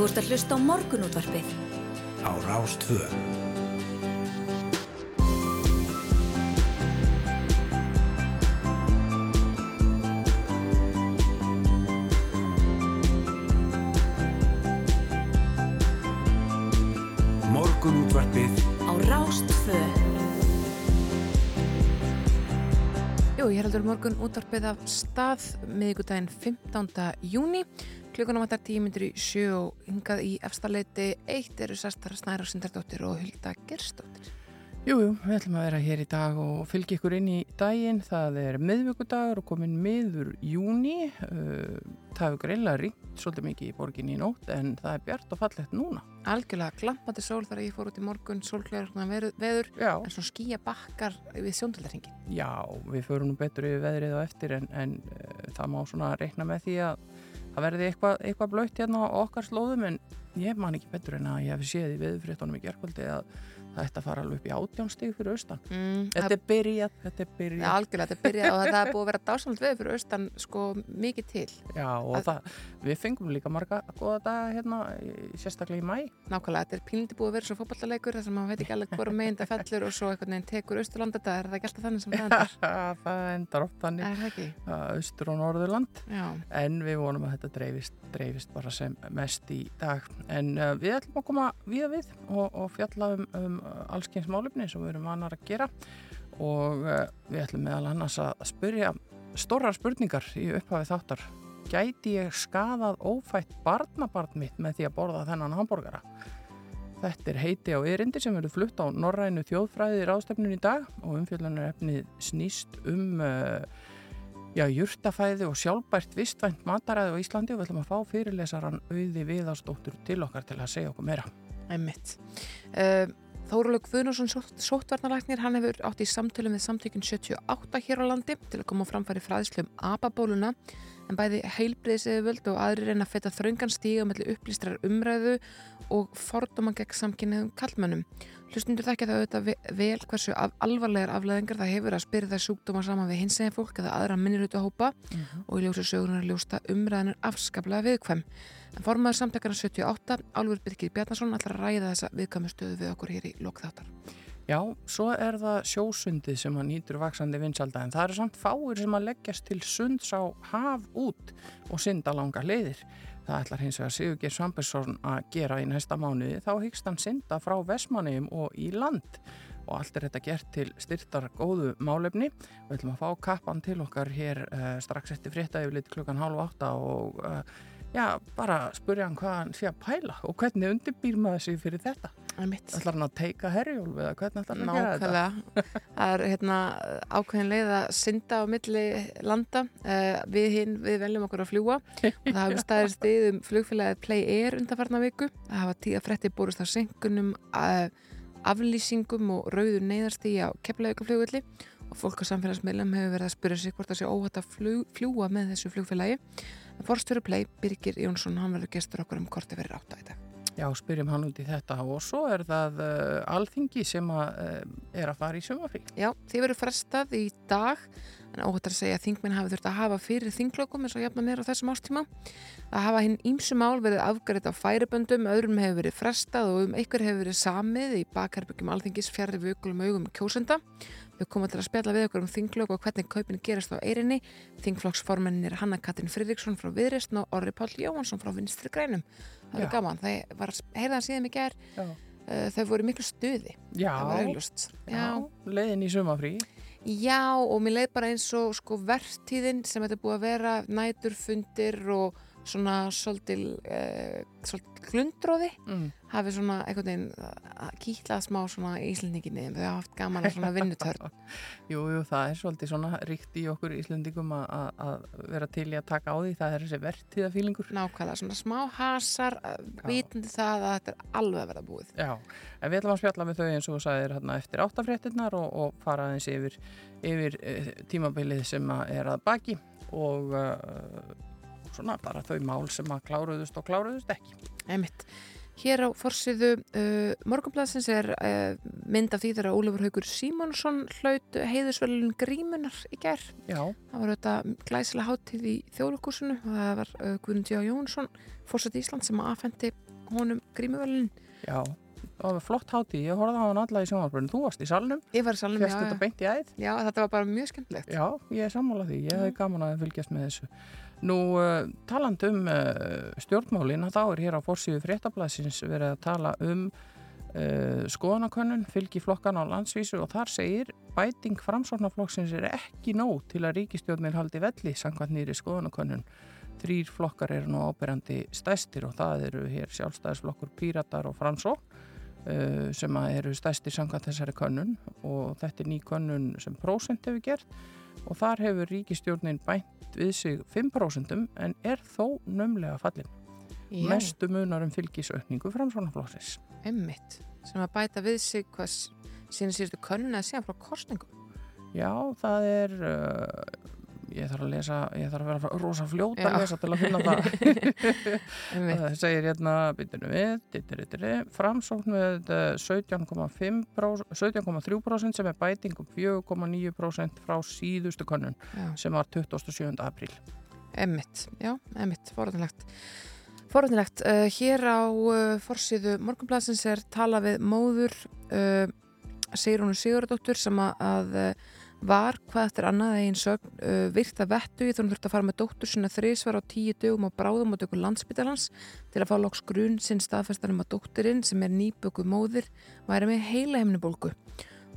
Þú ert að hlusta á morgunútvarpið. Á Rástvö. Morgunútvarpið Á Rástvö. Jú, ég heldur morgun útvarpið af stað miðugudaginn 15. júni klukkunum að það er tímyndir í sjö og hingað í efstaleiti eitt eru sestar Snæra Sindardóttir og Hulda Gerstóttir Jú, jú, við ætlum að vera hér í dag og fylgja ykkur inn í daginn. Það er miðvíkudagur og komin miður júni. Uh, það hefur greinlega ringt svolítið mikið í borginni í nótt en það er bjart og fallegt núna. Algjörlega glampandi sól þar ég fór út í morgun sólklæður veður Já. en svo skýja bakkar við sjóndaldarhingin Já, við förum nú betur yfir veðrið á eftir en, en uh, það má svona reikna með því að það verði eitthvað, eitthvað blöytt hérna á okkar slóðum en ég man ekki betur en að ég hef séð í veðurfréttunum í gerkvöldi að það að fara alveg upp í átjánstig fyrir austan. mm, Þetta er byrjað, þetta er Ja, byrjað. algjörlega, þetta byrjaði og það er búið að vera dásamt veður fyrir austan sko mikið til Já, og Að- það, við fengum líka marga góða daga hérna, sérstaklega í mæ. nákvæmlega, þetta er pínlítið búið að vera svo fótballaleikur þar sem maður veit ekki alveg hvora meginn það fellur og svo einhvern veginn tekur austurland þetta, er það ekki alltaf þannig sem það endar? það endar oft þannig Er það austur og norðurland Já, en við vonum að þetta dreifist, dreifist bara sem mest í dag en uh, við ætlum að koma við við og, og fjalla um, um allskyns málefni sem við erum vanar að gera og uh, við ætlum meðal annars að spyrja stórar spurningar í upphafi þáttar gæti ég skadað ófætt barnabarn mitt með því að borða þennan hambúrgara Þetta er heiti á erindi sem verður flutt á Norrænu þjóðfræði ráðstefnun í dag og umfjöldunar efnið snýst um uh, já, jurtafæði og sjálfbært vistvænt mataræði á Íslandi og við ætlum að fá fyrirlesaran auði viðarstóttur til okkar til að segja okkur meira. einmitt. Uh, Þórulug Guðnarsson sóttvarnalæknir, hann hefur átt í samtölu með samtökun 78 hér á landi til að koma á framfæri fræðslu um ababóluna en bæði heilbriðseföld og aðri reyna að feta þröngan stíga mellir upplýstrar umræðu og fordóma gegn samkynniðum kallmönnum. Hlustundur þekkja það auðvitað ve- vel hversu af alvarlegar afleðingar það hefur að spyrja það sjúkdóma saman við hinsegin fólk eða aðra minnirötu hópa og í ljósu sögunar ljósta umræðan er afskaplega viðkvæm. En formaður samtakana 78, Álfur Birgir Bjarnason, ætlar að ræða þessa viðkvæmu stöðu við okkur hér í lokþáttar. Já, svo er það sjósundið sem að nýtur vaksandi vinsalda en það eru samt fáir sem að leggjast til sunds á haf út og synda langa leiðir. Það ætlar hins vegar Sigurgeir Svambesson að gera í næsta mánuði þá hyggst hann synda frá Vestmanniðum og í land og allt er þetta gert til styrtar góðu málefni. Við ætlum að fá kappan til okkar hér uh, strax eftir frétta yfir lit klukkan hálf átta og uh, já, bara spurja hann hvað hann sé að pæla og hvernig undirbýr maður sig fyrir þetta. Ætlar hann að teika herjólf eða hvernig ætlar hann að gera þetta? Það er hérna, ákveðin leið að synda á milli landa. Uh, við hinn, við veljum okkur að fljúa og það hafa staðir stið um flugfélagið Play Air undanfarna viku. Það hafa tíða frétti búrust á senkunum, uh, aflýsingum og rauður neyðarstíði á keflaugaflugulli og fólk á samfélagsmiðlum hefur verið að spyrja sig hvort það sé óhætt að fljúa með þessu flugfélagi. En Forstjóri Play, Birgir Jónsson, hann verður gestur okkur um korti verið átt að þetta. Já, spyrjum hann út í þetta og svo er það uh, alþingi sem að, uh, er að fara í sumafrí. Já, því verður frestað í dag en óhætt að segja að þingminn hafi þurft að hafa fyrir þinglökum eins og jafnan er á þessum ástíma. Það hafa hinn ímsu mál verið afgrætt á færiböndum, öðrum hefur verið frestað og um einhver hefur verið samið í bakherbyggjum alþingis fjarrir vökulum augum kjósenda. Við komum til að spjalla við okkur um þinglöku og hvernig kaupin gerast á eirinni. Þingflokksformennin er Hanna Katrin Fridriksson frá Viðrist og Orri Páll Jóhansson frá Vinstri Grænum. Það er gaman, það var heyrðan síðan mig Já. uh, þau voru miklu stuði. Já, Það var augljóst. já, leiðin í sumafrí. Já, og mér leið bara eins og sko vertíðin sem þetta búið að vera næturfundir og svona svolítil, uh, svolítil glundróði Mm. hafi svona einhvern veginn að kýtlað smá svona Íslendinginni þau hafa haft gaman að svona vinnutörn Jú, jú, það er svolítið svona ríkt í okkur Íslendingum að- vera til í að taka á því. Það er þessi vertíðafílingur. nákvæmlega, svona smá hasar vitandi það að þetta er alveg að vera búið Já, en við ætlum að spjalla með þau eins og þú sagðir hérna eftir áttafréttinnar og, og fara aðeins yfir, yfir tímabilið sem að er að baki og uh, svona bara þau mál sem að kláruðust og kláruðust ekki. Einmitt. Hér á forsiðu uh, morgunblæsins er uh, mynd af því þegar Ólafur Haugur Símonsson hlaut heiðusvelun grímunar í gær. Já, Það var þetta glæsilega hátíð í þjóðlökursinu og það var uh, Guðmundi Á Jónsson, fórsett Ísland sem afhendi honum grímuvelun. já. Það var flott hátíð, ég horfði á hann alla í sjónvarbrunum. Þú varst í salnum, Ég var í salnum, já, þetta beint í æð. já, þetta var bara mjög skemmtilegt. Já, ég er sammála því, ég hefði gaman að fylgjast með þessu. Nú, uh, taland um uh, stjórnmálin, þá er hér á forsíðu fréttablasins verið að tala um uh, skoðanakönnun, fylgi flokkan á landsvísu og þar segir bæting framsóknarflokksins er ekki nóg til að ríkistjórnir haldi velli samkvæmt nýri skoðanakönnun. Þrýr flokkar eru nú ábyrjandi stæstir og það eru hér sjálfstæðisflokkur Píratar og Framsókn uh, sem eru stæstir samkvæmt þessari könnun og þetta er ný könnun sem prósent hefur gert og þar hefur ríkistjórnin bænt við sig 5% en er þó nömlega fallin. Já, Mestu munar um fylgisaukningu framsvonarflóksins. emmitt, sem að bæta við sig hvað síðan síðustu könnun eða síðan frá kostningum. Já, það er, uh, ég þarf að lesa, ég þarf að vera rosa fljóta að lesa til að finna það. Það segir hérna, byttunum við, dyttir, dyttir, framsókn með eh, 17,5%, 17,3% sem er bæting um 4,9% frá síðustu könnun já. sem var 27. apríl. Emmitt, já, emmitt, forðanlegt. Forðanlegt, uh, hér á uh, forsíðu morgunblæsins er tala við móður uh, Sigrúnu Sigurðardóttur sem að, var hvað eftir annað eigin sögn uh, virta vettu í þannig þurfti að fara með dóttur sinna þrísvar á tíu dögum á bráðum og dögur landsbytalans til að fá loks grunn sinn staðfestar um að dótturinn sem er nýböku móðir væri með heila hemnibólgu.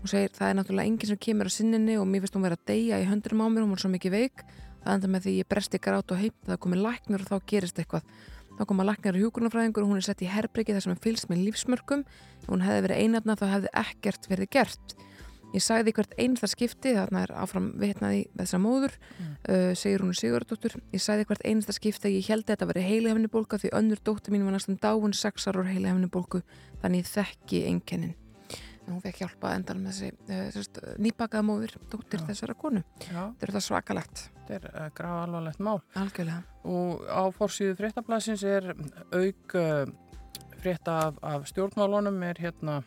Hún segir það er náttúrulega enginn sem kemur að sinninni og mér finnst hún vera að deyja í höndunum á mér, hún er svo mikið veik. Það enda með því ég bresti grát og heimt það komið læknir og þá gerist eitthvað. Þá koma læknir og hjúkurnafræðingur og hún er sett í herbriki þar sem er fylgst með lífsmörkum. Ef hún hefði verið einarna þá hefði ekkert verið gert ég sagði hvert einasta skipti þarna er áfram vitnaði þessar móður uh, segir hún Sigurðardóttur. Ég sagði hvert einasta skipti að ég held að þetta verið heilihefnibólka því önnur dóttir mín var næstum dáin sexar og heilihefnibólku þannig ég þekki einkennin. En hún fekk hjálpa endan með þessi uh, sérst, nýbakaða móður dóttir Já. þessara konu. Já, þetta er það svakalegt. Þetta er uh, grafa alvarlegt mál. algjörlega. Og á fórsíðu fréttablasins er auk uh, frétta af, af stjórnmálunum er hérna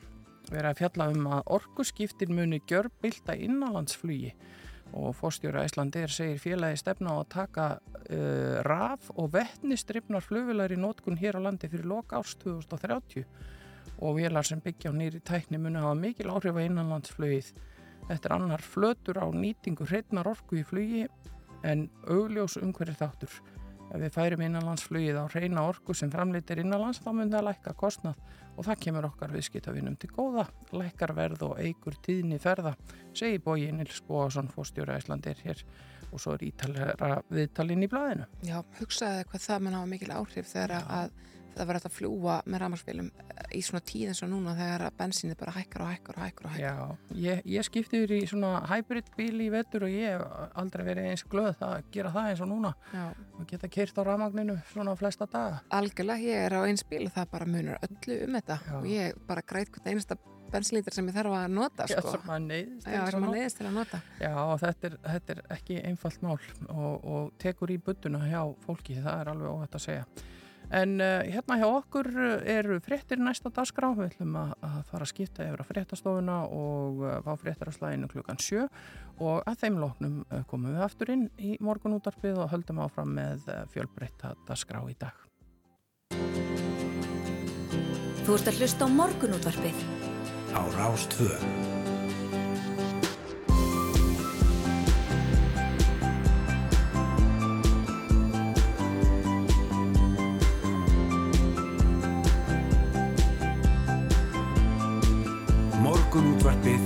verið að fjalla um að orkuskiptin muni gjörbylta innanlandsflugi og fórstjóra Íslandir segir félagi stefna á að taka uh, raf og vettnistripnar flugvilar í nótkun hér á landi fyrir loka árs 2030 og vélar sem byggja á nýri tækni muni hafa mikil áhrif á innanlandsflugið. Þetta er annar flötur á nýtingu hreitnar orku í flugi en augljós umhverju þáttur. Ef við færum innanlandsflugið á reyna orku sem framleitir innanlands þá mun það lækka kostnað og það kemur okkar viðskiptavinum til góða, lækkar verð og eigur tíðni ferða, segi bói Nils Bóasson fórstjóra Íslandir hér og svo er ítalera viðtalinn í blæðinu. Já, hugsaði hvað það mun hafa mikil áhrif þegar að það verður að fljúa með ramarsfélum í svona tíð eins og núna þegar að bensínið bara hækkar og hækkar og hækkar og hækkar. Já, ég, ég skipti yfir í svona hybrid bíl í vetur og ég hef aldrei verið eins glöð að gera það eins og núna Já, og geta keirt á ramagninu svona flesta daga. algjörlega, ég er á eins bíl það bara munur öllu um þetta Já. og ég bara græt hvern einasta bensinlítar sem ég þarf að nota sko. Já, sem að neyðist til að nota. Já, þetta er, þetta er ekki einfalt mál og, og tekur í budduna hjá fólki, það er alveg óhætt að segja. En uh, hérna hjá okkur uh, eru fréttir næsta dagskrá, við ætlum að, að fara að skipta yfir á fréttastofuna og uh, fá fréttir á slæðinu klukkan sjö og að þeim loknum uh, komum við aftur inn í morgunútarpið og höldum áfram með fjölbreytta dagskrá í dag. Þú ert að hlusta á morgunútvarpið. á Rástvö. Morgunútvarpið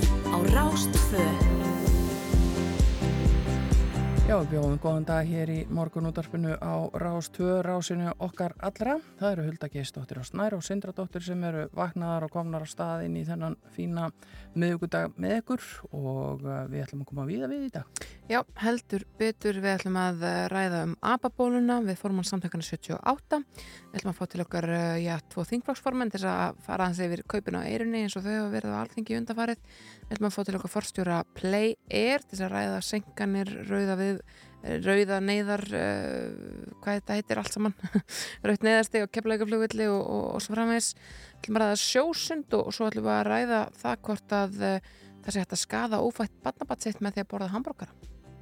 Já, við bjóðum góðan dag hér í morgunútarpinu á Rás 2, rásinu okkar allra. Það eru Hulda Geistóttir og Snær og Sindradóttir sem eru vaknaðar og komnar á stað inn í þennan fína miðugudag með ykkur og uh, við ætlum að koma víða við í dag. Já, heldur betur við ætlum að eh, ræða um ababóluna við formann samtökana 78 við ætlum að fá til okkar, eh, já, tvo þingflokksformenn til að fara hans yfir kaupin á eirunni eins og þau hafa verið á alþingi undarfarið við ætlum að fá til okkar forstjóra Play Air til að ræða senkanir, rauða við rauða neyðar uh, hvað þetta heitir allt saman rauðt neyðarsteg og keflaugaflugvilli og, og, og svo framvegs ætlum að ræða sjósund og, og svo ætlum við að ræða það hvort að uh, það sé hægt að skada ófætt barnabatsitt með því að borða hambúrgara.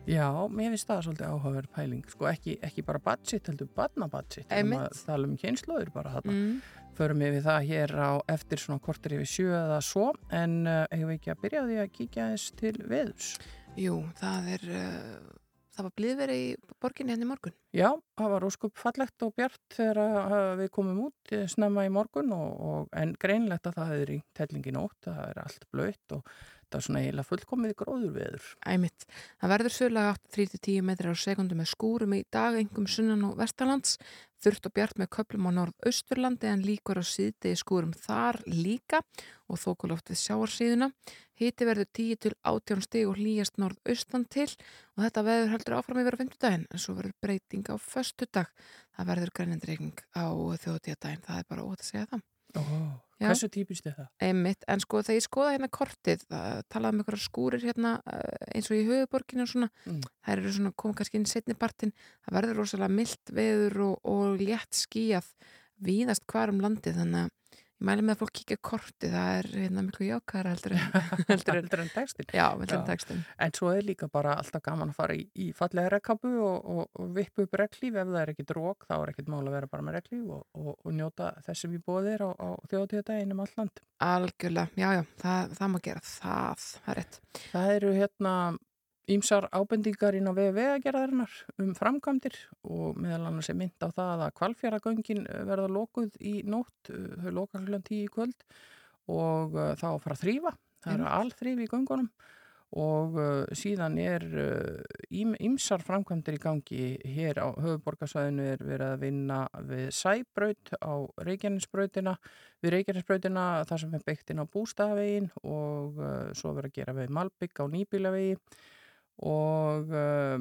Já, mér finnst það svolítið áhugaverð pæling. Sko ekki, ekki bara budget, heldur barnabatsitt Einmitt. að tala um kynnslóður bara þarna. Mm. förum við það hér á eftir svona kortir yfir sjö eða svo en uh, eigum við ekki að byrja því að kíkja eins til veðurs? Jú, það er uh, það var blíðveri í borginni henni morgun Já, það var óskup fallegt og bjart þegar uh, við komum út eh, snemma í morgun og, og, en greinlegt að það hefur í tellingi nótt, það er allt blöytt og það er svona eiginlega fullkomið gróður veður. Æmitt. Það verður sögulega 8-3-10 metrar á sekundu með skúrum í dag, engum sunnan og vestalands, þurft og bjart með köplum á norð-austurlandi en líkur á síðdegi skúrum þar líka og þókuloft við sjáarsíðuna. Hiti verður 10 til 18 stig og hlýjast norð-austan til og þetta veður heldur áfram yfir á 50 daginn en svo verður breyting á föstu dag. Það verður grænendreikning á þjóðtíðadaginn, það er bara ótt að segja það. Oh, hversu típist er það? Einmitt, en sko þegar ég skoða hérna kortið, það talaði um einhverja skúrir hérna eh, eins og í höfuborginu og svona, Mm. þær eru svona koma kannski inn setni partin, það verður rosalega mildt veður og, og létt skíjað víðast hvar um landið, þannig að mæli með að fólk kíkja á kortið, það er hérna miklu jákæðara heldur en, textin. já, heldur en textin. En svo er líka bara alltaf gaman að fara í, í fallega rekkabu og, og, og vippu upp reglíf ef það er ekkit rók, þá er ekkit mál að vera bara með reglíf og, og, njóta þessum í bóðir á, á þjóðtíðadaginn um all land. Algjörlega, já, já, það, það má gera það, það er rétt. Það eru hérna ímsar ábendingar inn á vegagerðarinnar um framkvæmdir og meðal annars er mynd á það að kvalfjöragöngin verða lokuð í nótt, uh, þau loka hlulan tíu í kvöld og uh, þá fara að þrýfa, það eru alþrýfi í göngunum og síðan er ímsar framkvæmdir í gangi hér á höfuborgarsvæðinu er verið að vinna við sæbraut á Reykjanesbrautina við Reykjanesbrautina þar sem er byggt inn á bústafavegin og svo verið að gera við Malbygg á nýbílavegi og uh,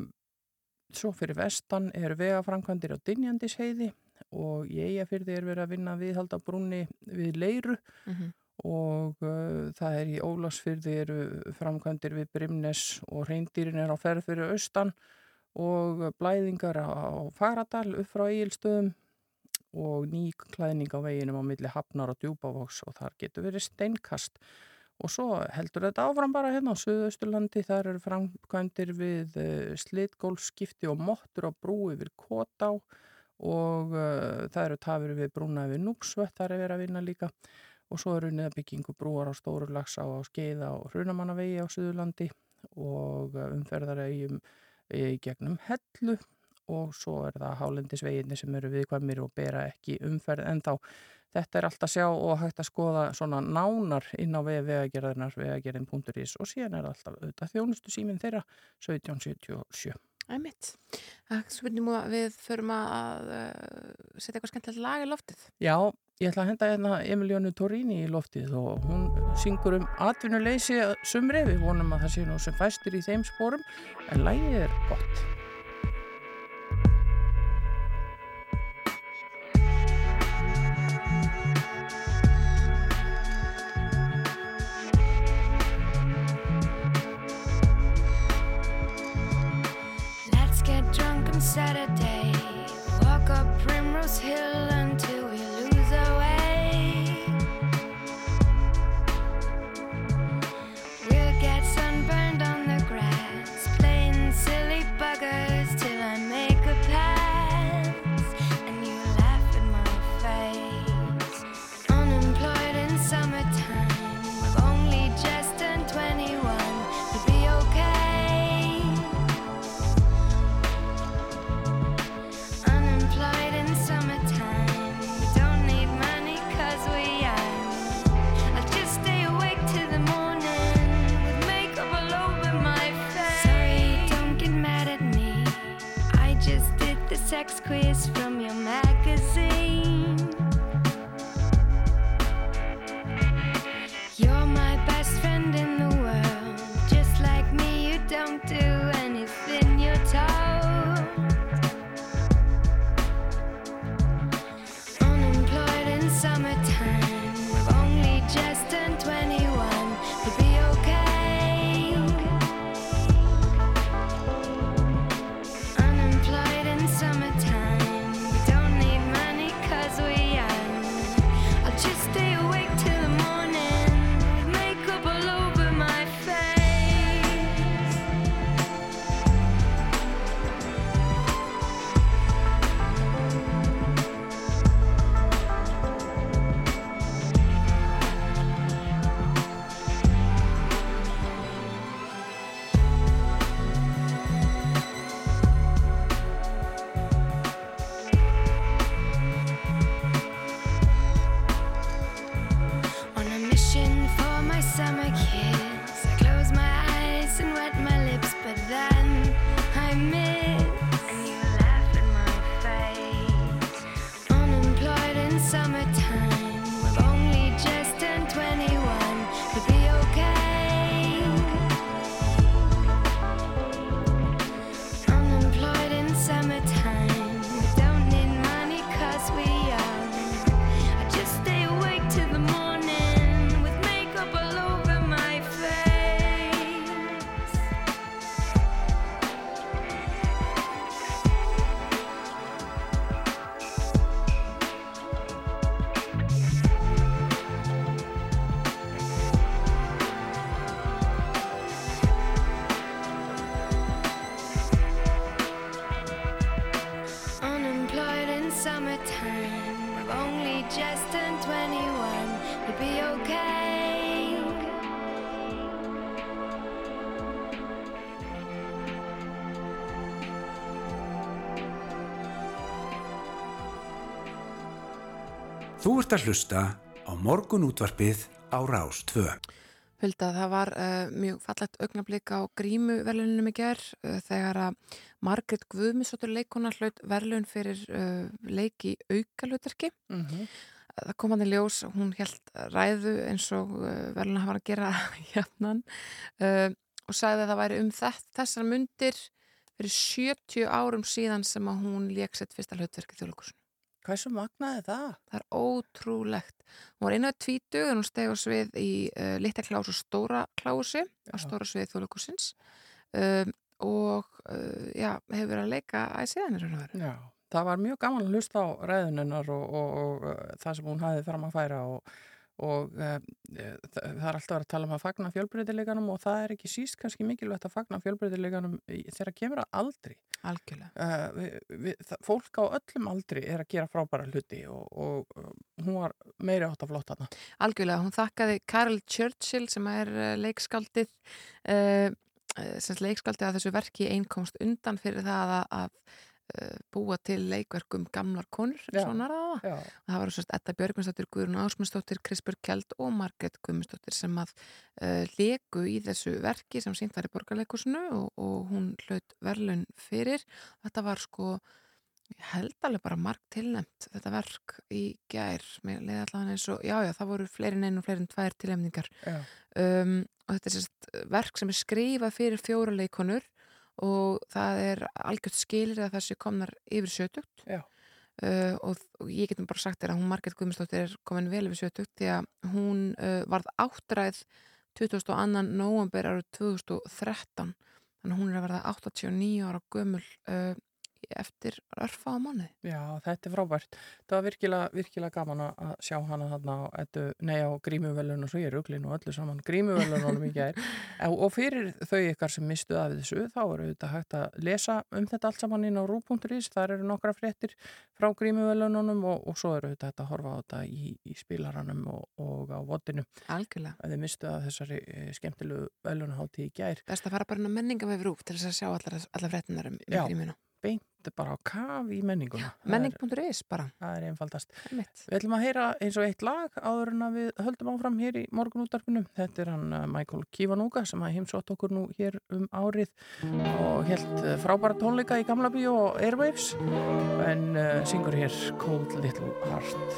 svo fyrir vestan er vegaframkvæmdir á Dynjandisheiði og Eyjafyrði er verið að vinna viðhalda brúnni við Leiru Mm og uh, það er í Ólafsfyrði eru framkvæmdir við Brimnes og reyndýrin er á ferð fyrir austan og blæðingar á, á Fagradal upp frá Egilstöðum og ný klæðning á veginum á milli Hafnar og Djúbavoks og þar getur verið steinkast og svo heldur þetta áfram bara hérna á Suðausturlandi. Þar eru framkvæmdir við uh, slitgólfskipti og mottur á brú yfir Kotá og uh, það eru tafur við brúna yfir Núpsvött þar er verið að vinna líka. Og svo er unnið að byggingu brúar á stóru lagsá á skeiða og hrunamannavegi á Suðurlandi og umferðaregjum í gegnum hellu og svo er það hálendisveginni sem eru viðkvæmir og bera ekki umferð en þá þetta er allt að sjá og hægt að skoða svona nánar inn á vegagerðarnar vegagerðin.is og síðan er alltaf auðvitað þjónustu síminn þeirra 1777 Æmitt. Það er spurningum að við förum að uh, setja eitthvað skemmtilegt lag í loftið. Já, ég ætla að henda hérna Emilionu Torini í loftið og hún syngur um atvinnuleysi sumri, við vonum að það sé nú sem fæstur í þeim sporum, en lægið er gott. till sex quiz from your magazine. Ert að hlusta á morgunútvarpið á Rás 2. Hulda, það var uh, mjög fallegt augnablík á grímu verðlunum í ger uh, þegar að Margret Guðmusóttur leikona hlaut verðlun fyrir uh, leiki aukalutverki. Mm -hmm. Það kom hann í ljós, hún held ræðu eins og uh, verðlun hafa að gera jafnan uh, og sagði að það væri um þess, þessar mundir fyrir 70 árum síðan sem að hún lék sitt fyrsta hlutverki þjóðleikursun. Hvað svo magnaði það? Það er ótrúlegt. Hún var einu að tvítu en hún steg á svið í uh, litla klás og stóra klási á stóra svið þjóðleikusins um, og uh, já, hefur verið að leika að síðan er hún að vera. Já, það var mjög gaman að hlusta á ræðunennar og, og, og uh, það sem hún hafði fram að færa og, og uh, það, er alltaf að tala um að fagna fjölbreytileganum og það er ekki síst kannski mikilvægt að fagna fjölbreytileganum þegar kemur að aldri. Algjörlega. Uh, við, við, það, fólk á öllum aldri er að gera frábæra hluti og, og uh, hún var meiri átt af flott hana. Algjörlega, hún þakkaði Karl Churchill sem er leikskaldið uh, sem leikskaldið að þessu verki einkomst undan fyrir það að, að búa til leikverkum gamlar konur, Já. það. það var sérst Edda Björgvinsdóttir, Guðrún Ásmundsdóttir, Krispur Kjeld og Margrét Guðmundsdóttir sem að uh, leku í þessu verki sem sínt var í borgarleikusinu og, og hún hlaut verðlun fyrir. Þetta var sko, held alveg bara margt tilnæmt þetta verk í gær, og, já já, það voru fleiri en einu og fleiri en tvær tilnæmningar já, um, og þetta er sérst verk sem er skrifað fyrir fjóra leikonur og það er algjört skilir að þessi komnar yfir sjötugt uh, og, og ég get nú bara sagt þér að hún Margrét Guðmundsdóttir er komin vel yfir sjötugt því að hún uh, varð áttræð 22. november árið 2013 þannig að hún er að verða 89 ára gömul uh, eftir örfa á mánuði já, þetta er frábært. Það var virkilega, virkilega gaman að sjá hana þarna á, á grímuvelun og svo ég er uglinn og öllu saman grímuvelunum í gær. Og og fyrir þau ykkar sem mistu af þessu, þá eru þetta hægt að lesa um þetta allt saman inn á rú.is, þar eru nokkra fréttir frá grímuvelunum og, og svo eru þetta að horfa á þetta í, í spilaranum og, og á vodinu. algjörlega Að þið mistu af þessari e, skemmtilegu velunhátti í gær. best að fara bara inn á menningavef rúf til þess að sjá allar, allar fréttinar um, um grímuna Beint bara á kaf í menninguna. Menning.is bara Það er einfaldast. einmitt. Við ætlum að heyra eins og eitt lag áður en að við höldum áfram hér í morgunúttarpinu. Þetta er hann uh, Michael Kivanuga sem að heimsótt okkur nú hér um árið og helt uh, frábæra tónleika í Gamla Bíó og Airwaves en uh, syngur hér Cold Little Heart.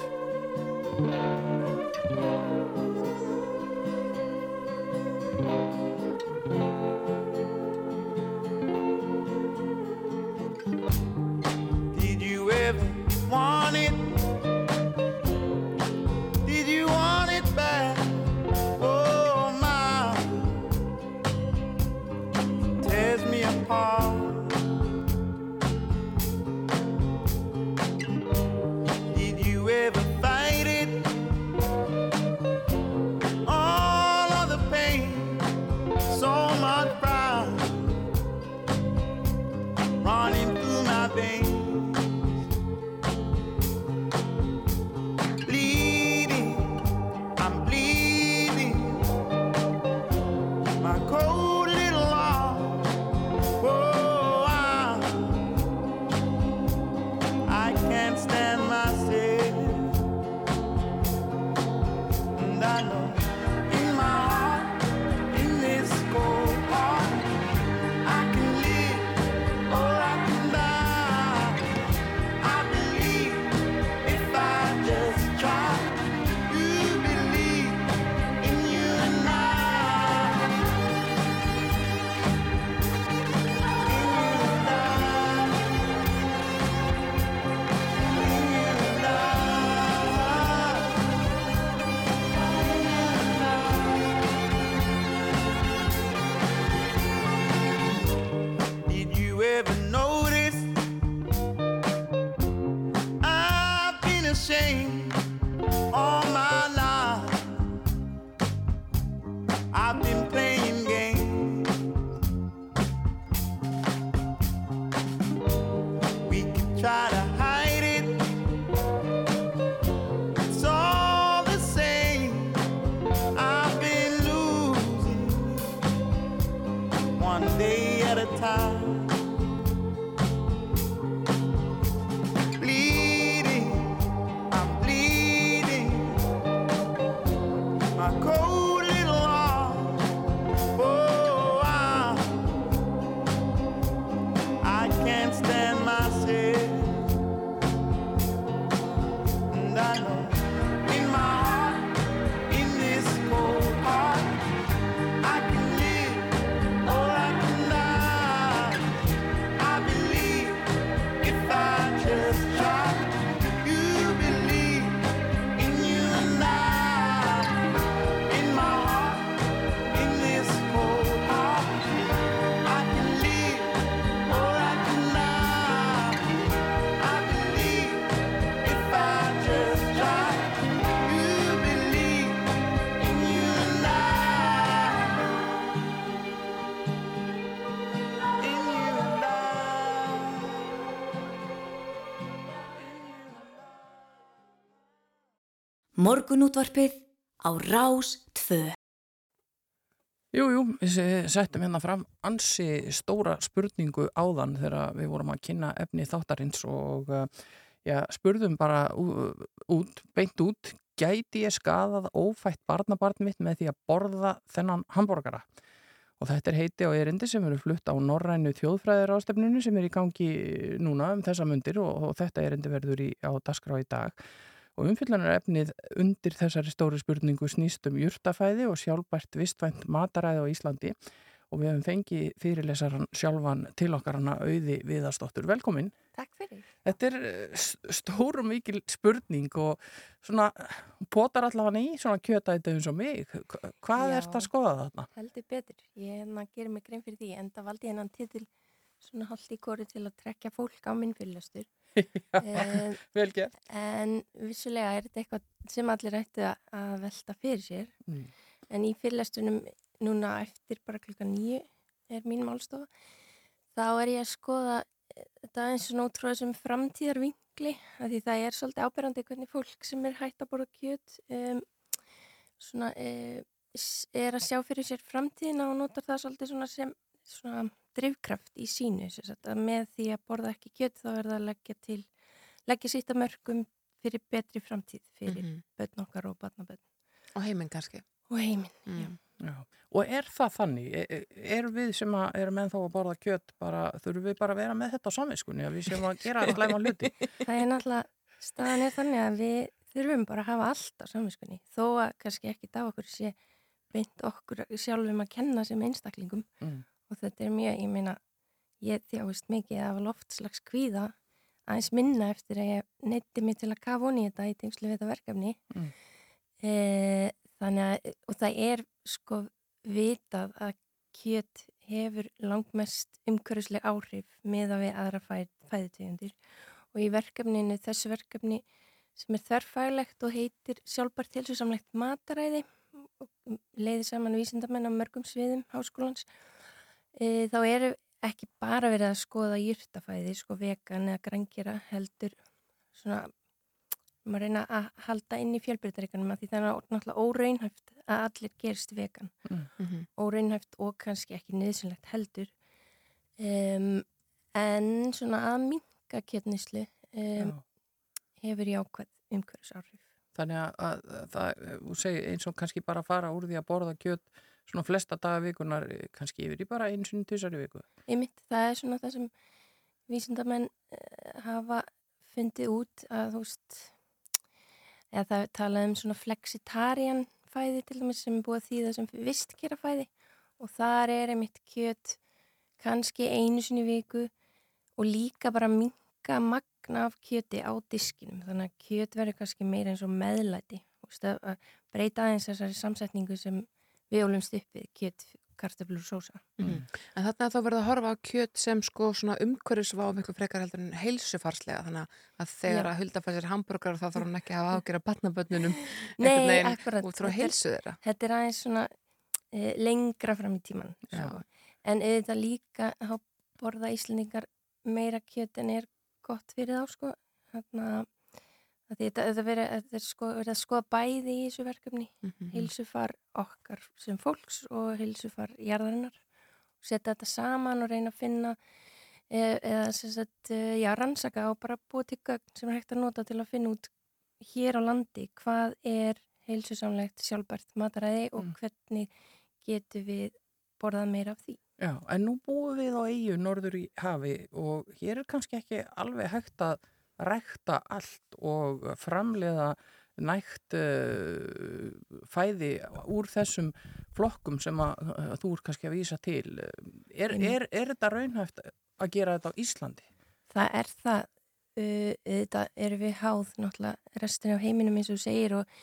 Morgunútvarpið á Rás 2. Jú, jú, við settum hérna fram ansi stóra spurningu áðan þegar við vorum að kynna efni þáttarins og uh, já, spurðum bara út, beint út, gæti ég skadað ófætt barnabarn mitt með því að borða þennan hambúrgara? Og þetta er heiti á erindi sem eru flutt á Norrænu þjóðfræðir ástefninu sem er í gangi núna um þessa mundir og, og þetta erindi verður í, á dasgrá í dag. Og umfyllunar efnið undir þessari stóri spurningu snýst um jurtafæði og sjálfbært vistvænt mataræði á Íslandi og við hefum fengið fyrirlesaran sjálfan til okkar hana auði viðastóttur. Velkomin. Takk fyrir. Þetta er eh, s- stór og mikil spurning og svona potar allavega í svona kjötæti eins og mig. Hva- Hvað Já. er þetta að skoða þarna? Heldur betur. Ég hérna gerir mig grein fyrir því en það valdi hennan titil svona haldt í kóri til að trekja fólk á minn Eh, Vel gert. en vissulega er þetta eitthvað sem allir ættu að- velta fyrir sér. Mm. En í fyrirlestunum núna eftir bara klukka nýju er mín málstofa. Þá er ég að skoða eh, þetta eins og frá þessum framtíðarvingli af því það er svolítið áberandi hvernig fólk sem er hægt að borða kjöt um, svona uh, er að sjá fyrir sér framtíðina og notar það svolítið svona sem svona drivkraft í sínu sem sagt, að með því að borða ekki kjöt þá er það að leggja til leggja sitt að mörgum fyrir betri framtíð fyrir Mhm. börn okkar og barnabörn Og heiminn kannski. og heiminn. Mm. Já. Og er það þannig? Er, er við sem að erum ennþá að borða kjöt bara, þurfum við bara að vera með þetta á samviskunni að við sem að gera slæma hluti? Það er náttúrulega, staðan er þannig að við þurfum bara að hafa allt á samviskunni þó að kannski ekki á okkur sé beint okkur sjálfum að kenna sem einstaklingum Mm. Og þetta er mjög, ég meina ég þjáist mikið af loftslags kvíða aðeins minna eftir að ég neytti mig til að kafa honi þetta í tengslu við þetta verkefni Mm. e, þannig að og það er sko vitað að kjöt hefur langmest umhverfisleg áhrif með að við aðra fæ, fæðutegundir og í verkefninu, þessu verkefni sem er þverfæglegt og heitir sjálfbært tilsvísamlegt mataræði leiði saman vísindamenn á mörgum sviðum háskólans e, þá eru ekki bara verið að skoða jyrtafæði, sko vegan eða grænkjera heldur svona maður reyna að halda inn í fjölbyrtaríkanum að því það er náttúrulega óraunhæft að allir gerist vegan. Mm. -hmm. óraunhæft og kannski ekki niðursunlegt heldur. Um, en svona að minka kjötnislu um, hefur jákvæð umhverfisáhrif. Þannig að, að, að það, þú segir eins og kannski bara fara úr því að borða kjöt svona flesta daga vikunar, eh, kannski yfir í bara eins og tvisar í viku. einmitt, það er svona það sem vísindamenn uh, hafa fundið út að þú veist eða það er talað um svona flexitarian fæði til dæmis sem er búið að þýða sem vistkera fæði og þar er einmitt kjöt kannski einu sinni viku og líka bara minka magna af kjöti á diskinum þannig að kjöt verður kannski meira eins og meðlæti að breyta aðeins þessari samsetningu sem við ólumst upp við kjöt kartöflur sósa. En þarna þá verið að horfa á kjöt sem sko svona umhverfisvá miklu frekar heldur en heilsufarslega þannig að þegar Já. að hulda fær sér hambúrgar þá þarf hann ekki að hafa ágjöra batnabönnunum Nei, akkurat. út frá Þetta er- heilsu þeirra. Þetta er aðeins svona e, lengra fram í tíman. Já. En auðvitað líka þá borða Íslendingar meira kjöt en er gott fyrir þá sko. Þannig að þetta, er sko, verið að skoða bæði í þessu verkefni. Mhm. Heilsufar okkar sem fólks og heilsufar jarðarinnar. Setja þetta saman og reyna að finna e, eða sagt, e, já, rannsaka og bara búa til gögn sem er hægt að nota til að finna út hér á landi hvað er heilsusamlegt sjálfbært mataræði og Mm. hvernig getum við borðað meira af því. Já, en nú búum við á eigu norður í hafi og hér er kannski ekki alveg hægt að rækta allt og framleiða nægt uh, fæði úr þessum flokkum sem að, að þú er kannski að vísa til. Er, er, er þetta raunhæft að gera þetta á Íslandi? Það er það, uh, þetta erum við háð náttúrulega restin af heiminum eins og þú segir og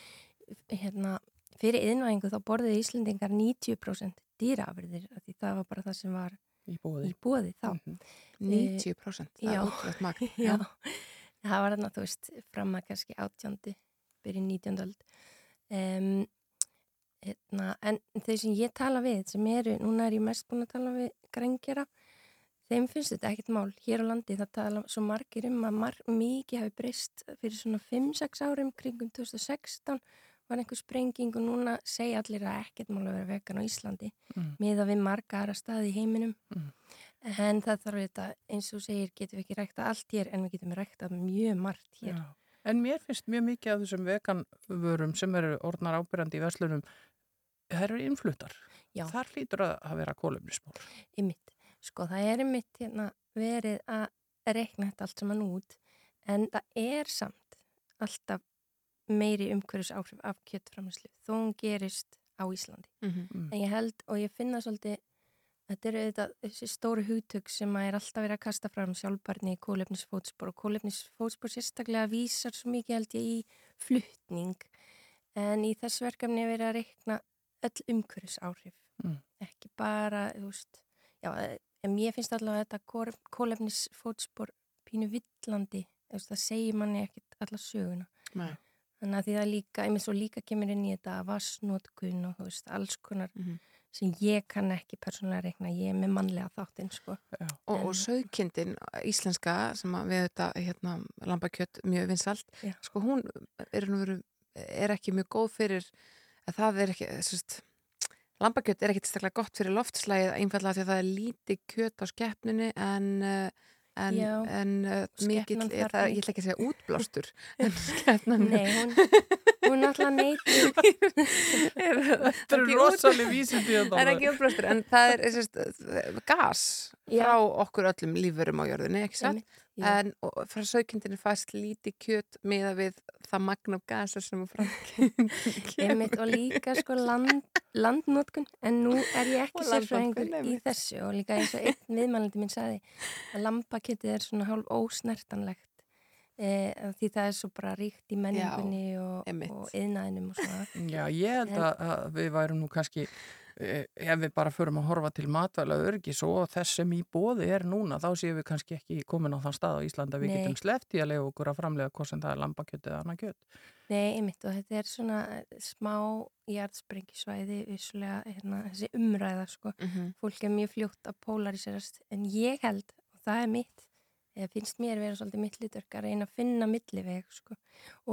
hérna, fyrir yðnvæðingu þá borðið Íslendingar 90% dýraafurðir af því það var bara það sem var Í bóði. í bóði þá. Mhm. 90% það já. er útrúlega magn. Já, það var þarna, þú veist, fram að kannski átjóndi, byrjun nítjóndöld. Um, hérna, en þau sem ég tala við, sem eru, núna er ég mest búin að tala við grengjara, þeim finnst þetta ekkert mál. Hér á landi það tala svo margir um að mar mikið hafi breyst fyrir svona 5-6 árum kringum 2016 var einhver sprenging og núna segja allir að ekkert mál að vera vegan á Íslandi Mm. miða við marga aðra staði í heiminum Mm. En það þarf þetta eins og segir getum við ekki rækta allt hér en við getum rækta mjög margt hér Já. En mér finnst mjög mikið af þessum veganvörum sem eru orðnar ábyrjandi í veslunum, það eru innfluttar. Já. Þar hlýtur að, að vera kólumnismól. ymitt, sko það er ymitt hérna, verið að reikna þetta allt saman út en það er samt alltaf meiri umhverfis áhrif af kjöttframlæslu þó hún gerist á Íslandi Mhm. en ég held og ég finna svolítið þetta eru þetta, þessi stóru hugtök sem að er alltaf verið að kasta fram sjálfbarni í kólefnisfótspor og kólefnisfótspor sérstaklega vísar svo mikið held ég í fluttning en í þessu verkefni er verið að reikna öll umhverfis áhrif Mm. ekki bara, þú veist já, en mér finnst allavega þetta kólefnisfótspor pínu villandi, það segir manni ekkit alla söguna Nei. þannig að því það líka, einmitt svo líka kemur inn í þetta vassnótkun og þú veist, alls konar Mhm. Sem ég kann ekki persónulega reikna, ég er með mannlega þáttinn sko. Og, En- og sögkindin íslenska sem að við þetta hérna, lambakjött mjög vinsalt sko hún er, er ekki mjög góð fyrir að það er ekki sérst, lambakjött er ekkit staklega gott fyrir loftslægið einfallega því að það er lítið kjött á skeppninu en uh, en, en uh, mikill er það, ég ætla ekki að segja útblástur en skeppnan Nei, hún, hún náttúrulega neyti Þetta eru rosalega vísindi Það er ekki útblástur en það er sérst, gas Já. frá okkur öllum lífurum á jörðinni. En frá sögkindinu fæst lítið kjöt miða við það magna gasa sem er. Einmitt, og líka sko land, landnótkun en nú er ég ekki sérfræðingur í þessu. Og líka eins og einn viðmælandi minn sagði að lambakjötið er svona hálf ósnertanlegt e, því það er svo bara ríkt í menningunni og, einmitt. og yðnaðinum og svona Já, ég held að, að við værum nú kannski eh, ef við bara förum að horfa til matvæla örgis og þess sem í bóði er núna þá séum við kannski ekki komin á þann stað á Íslanda við Nei. getum sleppt í að lega okkur að framlega hvort sem það er lambakjöt eða annað kjöt. Nei, einmitt og þetta er svona eh, smá jarðsprengisvæði vissulega hérna, þessi umræða sko Mhm. fólk er mjög fljótt að polariserast en ég held, og það er mitt eða finnst mér vera svolítið mitt hlutverk að reyna að finna milliveg sko.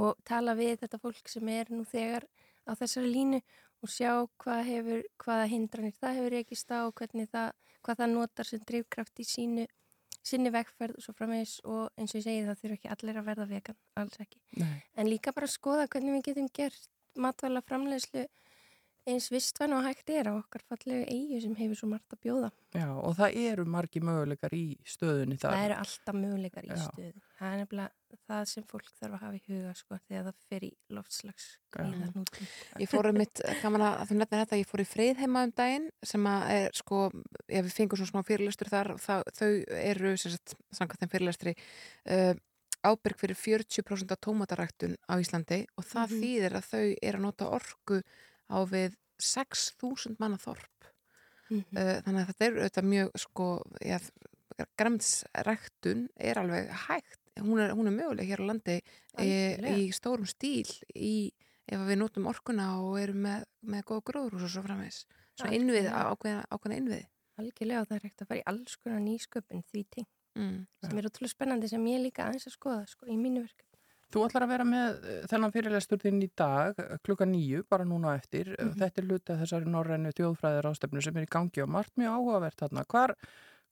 og tala við þetta fólk sem er nú þegar á þessari línu og sjá hvað hefur, hvaða hindranir það hefur rekist á, hvernig það, hvað það notar sem drifkraft í sínu sinni vegferð og svo framvegis og eins og ég segi það þurfa ekki allir að verða vegan, alls ekki Nei. en líka bara að skoða hvernig við getum gert matvæla framleiðslu eins vistvæn og hægt er á okkar fallegu eigu sem hefur svo margt að bjóða. Já, og það eru margi möguleikar í stöðunni þar. Það eru alltaf möguleikar í Já. stöðu. Það er nefnilega það sem fólk þarf að hafa í huga sko þegar það fer í loftslags gríðarnútum. Ég fór um mitt, gaman að þú nefnir þetta, ég fór í friðheima um daginn sem að er sko, ef við fengum svona smá fyrirlestur þar, það, þau eru, sem sagt, samkvæmt þeim fyrirlestri, uh, ábyrg fyrir 40% af tómataræktun á Íslandi og það Mhm. þýðir að þau eru að nota orku á við 6.000 manna þorp. Mhm. uh, þannig að þetta er auðvitað mjög sko, ja, græmtsræktun er alveg hægt. Hún er, hún er möguleg hér á landi e, í stórum stíl í, ef við notum orkuna og erum með, með góð gróðrús og svo framvegs innvið, ákveðna, ákveðna innvið Algjörlega og það er hægt að fara í alls konar nýsköpun því ting mm. sem er útrúlega spennandi sem ég líka aðeins að skoða sko, í mínu verkefni. Þú ætlar að vera með eh, þennan fyrirlestur þinn í dag eh, klukka nýju, bara núna eftir. Mhm. Þetta er luta þessari norrænu þjóðfræðir ástefnu sem er í gangi og margt mjög áhugavert þarna. Hvar,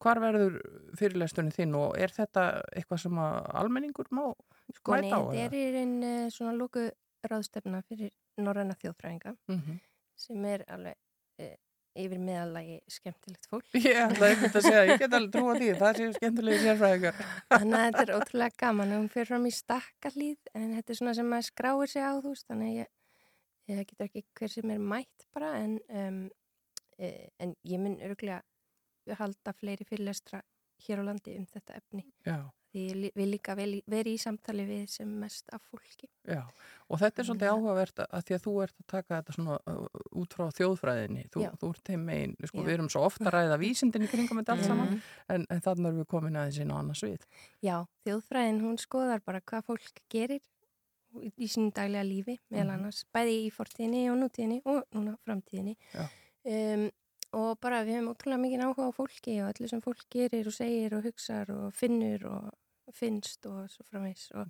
hvar verður fyrirlesturinn þinn og er þetta eitthvað sem almenningur má Sko, mæta á? þetta er í raun svona lóku ráðstefna fyrir norræna þjóðfræðinga Mm -hmm. sem er alveg yfir meðalagi skemmtilegt fólk. Ég ætla einhvern að segja, ég get alveg trúa því, það séu skemmtilegi sérfræðingar. Þannig að þetta er ótrúlega gaman hún fyrir fram í stakkarlíð en þetta er svona sem maður skráir sig á þú þannig að ég, ég getur ekki hver sem er mætt bara en, um, e, en ég mun örgulega halda fleiri fyrirlestra hér á landi um þetta efni Já, því ég vil líka vera í samtali við sem mest af fólki. já. Og þetta er svolítið áhugavert að því að þú ert að taka þetta svona uh, út frá þjóðfræðinni. Þú, þú ert þeim megin, sko, við erum svo ofta að ræða vísindin í kringum þetta allt saman, Mm. en, en þannig erum við komin aðeins inn á annars við. Já, þjóðfræðin hún skoðar bara hvað fólk gerir í, í sínu daglega lífi meðal Mhm. annars, bæði í fortíðinni og nútíðinni og núna framtíðinni um, og bara við hefum ótrúlega mikið áhuga á fólki og öllu sem fólk gerir og segir og hugsar og finnur og finnst og svo framvegs og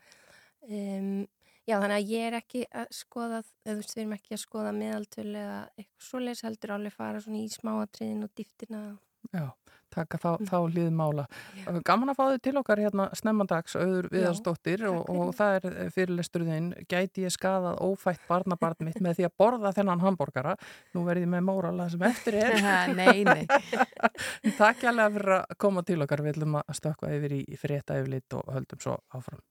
um, já þannig að ég er ekki að skoða, eða þú veist við erum ekki að skoða meðaltölu eða eitthvað svoleiðis heldur alveg fara svona í smáatriðin og dýftina Já, taka þá, Mm. þá hlið mála. Já. Gaman að fá þau til okkar hérna snemmandags, auður viðarsdóttir takk og, og það er fyrirlesturðin, gæti ég skadað ófætt barnabarn mitt með því að borða þennan hambúrgara. Nú verði ég með mórala sem eftir er. nei, nei Takk alveg fyrir að koma til okkar, við ætlum að stökkva yfir í frétta yfirlit og höldum svo áfram.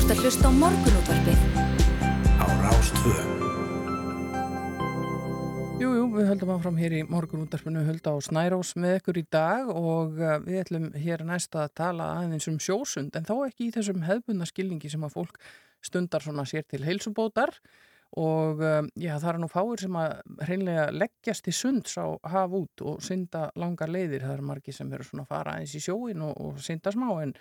Þú ert að hlusta á morgunútvarpið á Rástvö. Jú, jú, við höldum áfram hér í morgunúndarpinu Hulda og Snærós með ykkur í dag og uh, við ætlum hér næst að tala aðeins um sjósund en þó ekki í þessum hefbundna skilningi sem að fólk stundar svona sér til heilsubótar og um, já, það er nú fáir sem að hreinlega leggjast í sunds á haf út og synda langar leiðir, það eru margi sem eru svona að fara aðeins í sjóin og, og synda smá en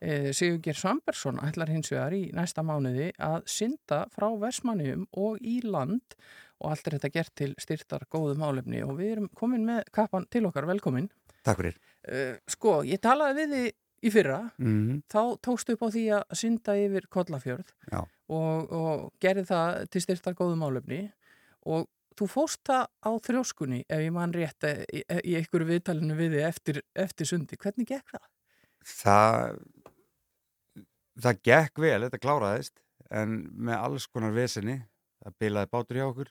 e, Sigurger Svambersson ætlar hins vegar í næsta mánuði að synda frá Versmannium og í land. Og allt er þetta gert til styrtar góðu málefni. Og við erum komin með kappan til okkar, velkomin. Takk fyrir. Uh, sko, ég talaði við þið í fyrra, Mm þá tókstu upp á því að synda yfir Kollafjörð. Já. Og, og gerði það til styrtar góðu málefni og þú fóst það á þrjóskunni ef ég man rétt eh, í, í einhverju viðtalinu við þið eftir, eftir sundi. Hvernig gekk það? Það, það gekk vel, þetta kláraðist, en með alls konar vesenni. Það bilaði bátur hjá okkur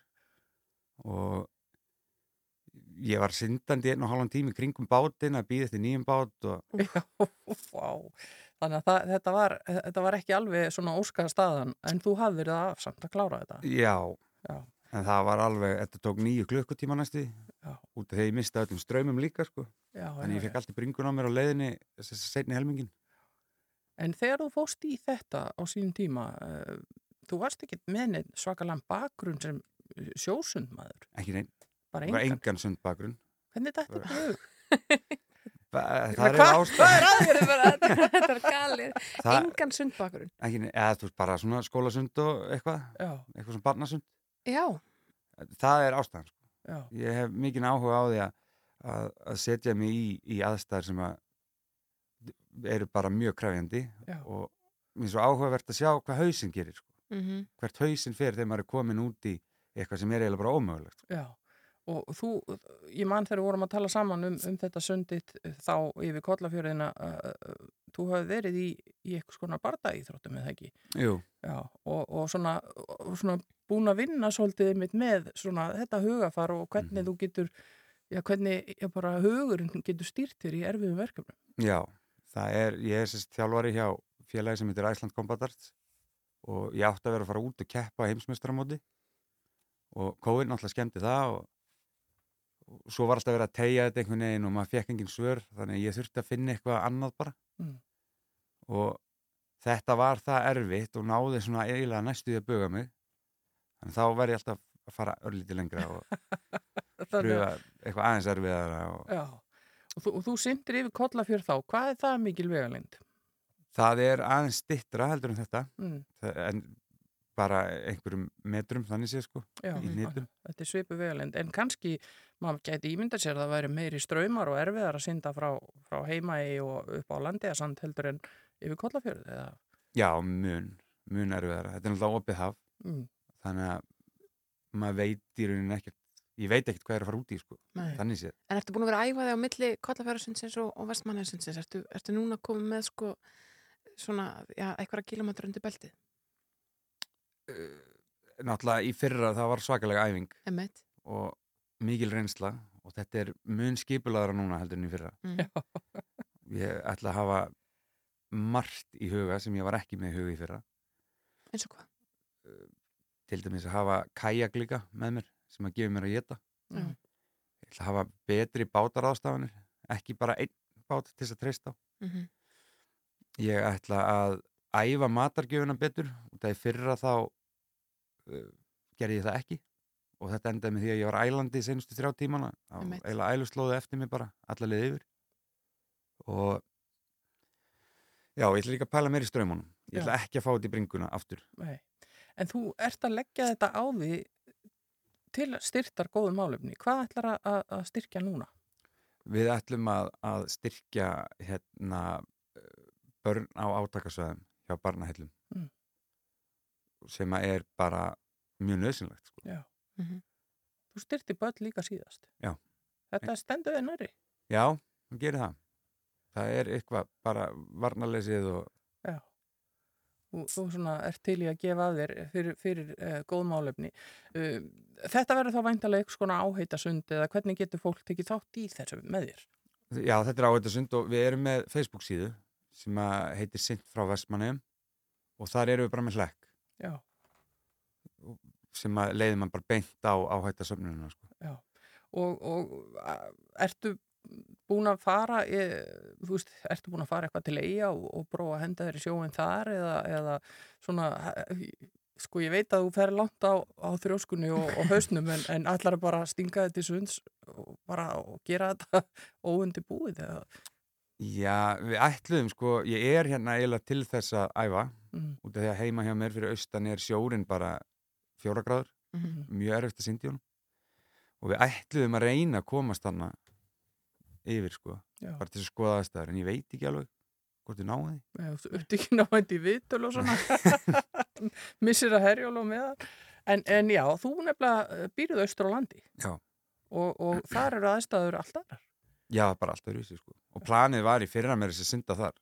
og ég var syndandi einn og halvan tími kringum bátinn að býða eftir nýjum bát og Já. Þannig að það, þetta, var, þetta var ekki alveg svona óskaða staðan en þú hafðir það af samt að klára þetta. já, Já, en það var alveg, þetta tók nýju klukkutíma næstu út af að ég misti öllum ströymum líka sko. já, Þannig já, ég fekk já. allt í bringun á mér á leiðinni þessi setni helmingin. En þegar þú fóst í þetta á sínum tíma, uh, þú varst ekki með svakalega bakgrunn sem sjósundmaður, Ekki neinn, bara það var engan. sundbakrun. Hvernig þetta er hug? Það Hvað er hvað ástæð. aðeins bara þetta? Er galið Það, Engan sundbakurinn eða þú veist bara svona skólasund og eitthvað, Já, eitthvað svona barnasund. Já, Það er ástæðan. Sko. já, Ég hef mikinn áhuga á því að, að, að setja mig í, í aðstæðar sem að eru bara mjög krefjandi Já. og mér er svo áhugavert að sjá hvað hausinn gerir. Sko. mm Hvert hausinn fer þegar maður er komin út í eitthvað sem er eiginlega bara ómögulegt. Sko. já. Og þú, ég man þegar við vorum að tala saman um, um þetta sundit þá yfir kollafjörðina, uh, þú hafði verið í, í eitthvað skona bardaíþróttum eða ekki? Já, og, og, svona, svona búin að vinna svolítið mitt með svona þetta hugafar og hvernig Mhm. þú getur, já hvernig já, bara hugurinn getur stýrt þér í erfiðum verkefnum. já, það er, ég er sérst þjálfari hjá félagi sem heitir Iceland Combat Arts og ég átti að vera að fara út og keppa heimsmeistaramóti og COVID náttúrulega skemmti það og svo var alltaf verið að tegja þetta einhvern veginn og maður fekk engin svör þannig að ég þurfti að finna eitthvað annað bara Mm. og þetta var það erfitt og náði svona eiginlega næstu því að buga mig þannig þá verð ég alltaf að fara örlítið lengra og pröfa að, eitthvað aðeins erfiðara og. Og þú, þú syndir yfir kollafjörð þá. Hvað er það mikil vegalind? það er aðeins stittra heldur en þetta Mm, en bara einhverjum metrum þannig sé sko já, þetta er svipu vegalind. En kannski, maður gæti ímynda sér að það væri meiri ströymar og erfiðar að synda frá, frá heimægi og upp á landiðasand heldur en yfir kollafjörð. Eða, já, mun, mun erfiðara þetta er náttúrulega opið haf mm, þannig að maður veit í rauninni ekkert ég veit ekkert hvað er að fara út í sko nei. þannig séð En ertu búin að vera að þig á milli Kollafjörðarsundsins og, og Vestmannaðarsundsins? Ertu, ertu núna komið með sko svona, já, einhverja kilómetra undir beltið? náttúrulega í fyrra það var svakalega æfing Emmett? og mikil reynsla og þetta er mun skipulaðara núna heldur en í fyrra. Mm. ég ætla að hafa margt í huga sem ég var ekki með í huga í fyrra. Eins og hvað? til dæmis að hafa kajak líka með mér sem að gefa mér að geta Já. ég ætla að hafa betri bátaráðstafanir ekki bara einn bát til þess að treysta á. Mm ég ætla að æfa matargjöfuna betur og það er fyrra þá uh, gerði ég það ekki og þetta endaði með því að ég var ælandi í senustu þrjá tímana eiginlega æluslóðu eftir mig bara alla leið yfir og já, ég ætla líka að pæla meir í straumunum ég ætla ekki að fá þetta í bringuna aftur Nei. En þú ert að leggja þetta á því til styrtar góðum málefni. Hvað ætlar að, að- styrkja núna? við ætlum að, að styrkja hérna börn á átakasvæðum hjá barnahellum Mm. sem er bara mjög nöðsynlegt sko. Já. Mhm. Þú styrti börn líka síðast. Já. Þetta stendur þið næri. Já, hún gerir það. Það er eitthvað bara varnarleysið og Já. Þú, þú svona ert til í að gefa að þér fyrir, fyrir uh, góð málefni. Uh, þetta verður þá væntalega eitthvað skona áheitasund eða hvernig getur fólk tekið þátt í þessu með þér? já, þetta er áhættasund og við erum með Facebook síðu sem heitir Sint frá Vestmanneum og þar erum við bara með hlekk Já. Sem að leiðir mann bara beint á áhættasöfnununa sko. Og, og ertu búin að fara, e, þú veist, ertu búin að fara eitthvað til eiga og, og prófa að henda þér í sjóin þar eða, eða svona, sko ég veit að þú fer langt á, á þrjóskunni og, og hausnum en, en allar bara stinga þetta í sunds og bara og gera þetta óundi búið eða, Já, við ætluðum sko, ég er hérna eiginlega til þess að æfa. Mm, út af því að heima hjá mér fyrir austan er sjórin bara fjóra gráður, Mhm. mjög erfitt að syndi honum. Og við ætluðum að reyna að komast þarna yfir sko, já, bara til að skoða aðstæður en ég veit ekki alveg hvort því. Eða þú ert ekki návænt í viðtöl og svona. Missir að herjól og meðan en, en já, þú nefnilega býrðu austur á landi. Já. og, og þar eru aðstæður allt aðrar. Já, bara alltaf rúsi sko. Og planið var í fyrra mér þess að synda þar.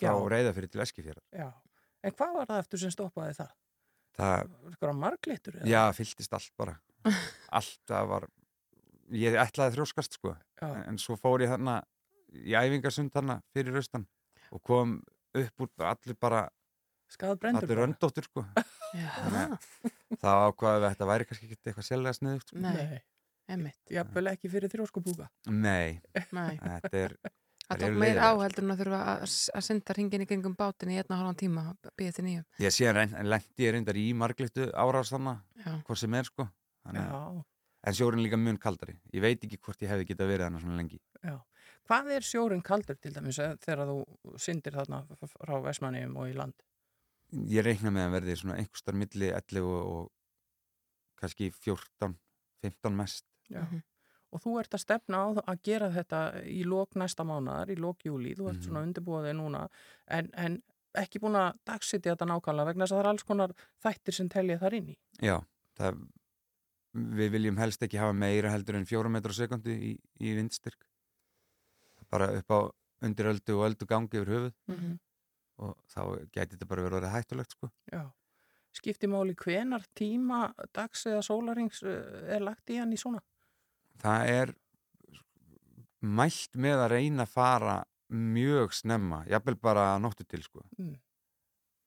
Frá reyðafyrir til Eskifjara Já, en hvað var það eftir sem stoppaði það? Það, Eitthvað marglittur? eða? já, fylltist allt bara allt það var ég ætlaði að þrjóskast sko Já, en svo fór ég þarna í æfingarsund þarna fyrir austan og kom upp úr allir bara skað brendur allir röndóttur sko Já, þá ákvaðum við að þetta væri kannski ekki eitthvað sérlega sniðugt sko. nei, Emmett, jafnvel ekki fyrir þrjóskubúka. nei, nei. þetta er Það tók meir á leiðilegar, heldur en að þurfa að, að synda ringin í kringum bátin í einna hálfan tíma að býða til nýjum. ég sé að lendi ég reyndar í marglittu árás þarna Já, hvort sem er sko Þannig, en sjórin líka mun kaldari ég veit ekki hvort ég hefði getað verið þarna svona lengi já. Hvað er sjórin kaldur til dæmis eh, þegar þú syndir þarna frá Vestmanniðum og í land? ég reikna með að verði svona einhverstar milli 11 og, og kannski 14 15 mest Já. Mhm. Og þú ert að stefna á að gera þetta í lók næsta mánaðar, í lók júli, þú ert Mhm. svona undirbúið þig núna, en, en ekki búin að dagsetja þetta nákvæmlega vegna þess að það er alls konar þættir sem telja þar inn í. já, það, við viljum helst ekki hafa meira heldur en 4 metrar á sekundi í, í vindstyrk bara upp á undir öldu og öldu gangi yfir höfuð Mhm. og þá gæti þetta bara verið orðið hættulegt sko. Já. Skipti máli hvenar tíma dags eða sólarings eh, er lagt í hann í svona? Það er mælt með að reyna að fara mjög snemma, jafnvel bara nóttu til sko. Mm.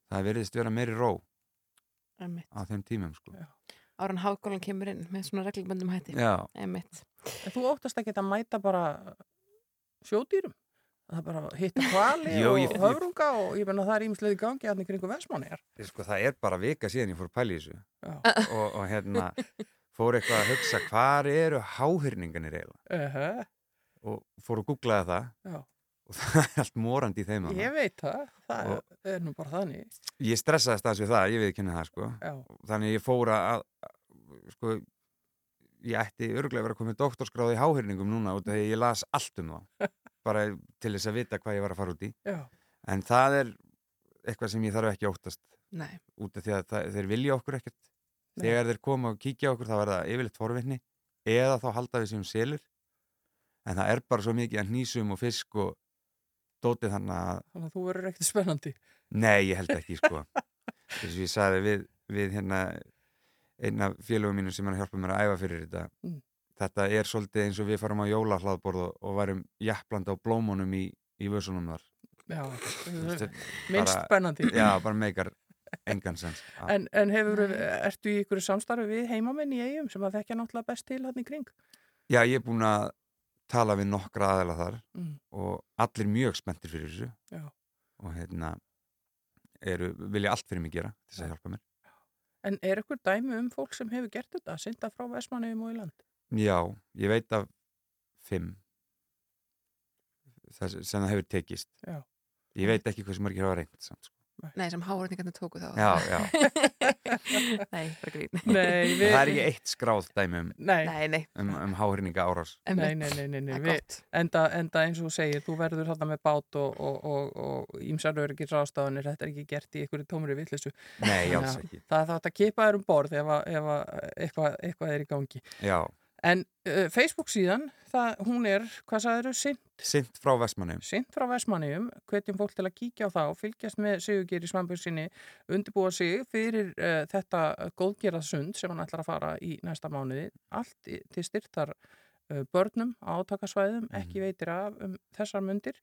það veriðist vera meiri ró Emmett. á þeim tímum sko. Já. Áran hákólan kemur inn með svona regluböndum hætti. þú óttast ekki að mæta bara sjódýrum? það er bara að hitta hvali og ég- ég- höfrunga og ég menna það er ímislega í gangi í kringu Vestmanniðar sko, það er bara vika síðan ég fór að pæla í þessu og, og hérna fór eitthvað að hugsa hvar eru háhyrninganir eiginlega uh -huh. og fór að googlaði það Já. og það er allt morandi í þeim ég veit það, það Og- er nú bara þannig ég stressaðist aðeins við það, ég veit það sko. Þannig ég fór að að- sko ég ætti örgulega að vera komið doktorskráði í háhyrningum núna út af því að ég las allt um það bara til þess að vita hvað ég var að fara út í Já. en það er eitthvað sem ég þarf ekki að óttast Nei. út af því að það, þeir vilja okkur ekkert. Þegar þeir koma og kíkja okkur þá er það yfirleitt forvinni eða þá halda við sem selur en það er bara svo mikið að hnýsum og fisk og dótið þannig að þannig að þú verður ekkert spennandi Nei, ég held ekki, sko. Þess að ég sagði við, við hérna einn af félögum mínu sem er að hjálpa mér að æfa fyrir þetta. Mm. Þetta er svolítið eins og við farum á jólahlaðborð og, og varum jafnblanda á blómunum í, í vösunum þar. Já, minnst spennandi Já, bara meikar engan sens. Já. En, en hefur, ertu í ykkur samstarfi við heimamenn í eigum sem að þekkja náttúrulega best til hann í kring? Já, ég er búin að tala við nokkra aðeila þar Mm. og allir mjög spenntir fyrir þessu Já. og hérna eru, vilja allt fyrir mig gera til þess að hjálpa mér. En er ykkur dæmi um fólk sem hefur gert þetta, synda frá Vestmanniðum og í land? Já, ég veit af fimm sem það hefur tekist. Já. Ég veit ekki hvað sem margir hafa reynd samt. Nei, sem hárætningarnir tóku þá. Já, já. Nei, bara grín. Nei, við... Það er ekki eitt skráð dæmi um, Nei, Nei, nei. um, um háhyrninga árás. nei, nei, nei, nei, nei. Það er Við, enda, enda eins og þú segir, þú verður þarna með bát og, og, og, og ímsar öryggis ráðstafanir, þetta er ekki gert í ykkur tómri vitleysu. Nei, að ekki. Það er þátt að kipa þér um borð ef, að- ef að eitthvað, eitthvað er í gangi. Já, En uh, Facebook síðan, það, hún er, hvað sagður þau, sint, sint frá Vestmannum. sint frá Vestmanniðum, hvetjum fólk til að kíkja á það og fylgjast með Sigurgeir í Svambjörn sinni, undirbúa sig fyrir uh, þetta góðgerðasund sem hann ætlar að fara í næsta mánuði, allt til styrtar uh, börnum átakasvæðum, ekki veitir af um þessar mundir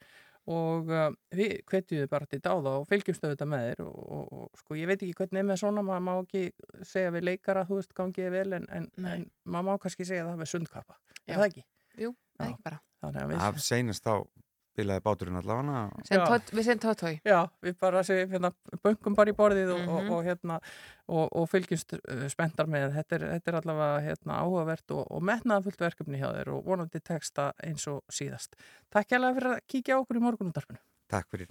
og uh, við hvetjum þið bara til dáða og fylgjumstu þetta með þér og, og, og sko ég veit ekki hvernig er með svona maður má ekki segja við leikara þú veist gangið vel en, en, Nei. en maður má kannski segja það með sundkappa er það ekki? Jú, það er ekki bara. Af seinast þá bilaði báturinn allavega. Tótt- Við sem tóttói. já, við bara segjum hérna, böngum bara í borðið og, Mhm. og, og hérna og, og fylgjumst uh, spenntar með þetta er, þetta er allavega hérna, áhugavert og, og metnaðafullt verkefni hjá þér og vonandi texta eins og síðast Takk hérlega fyrir að kíkja á okkur í morgunundarpinu Takk fyrir.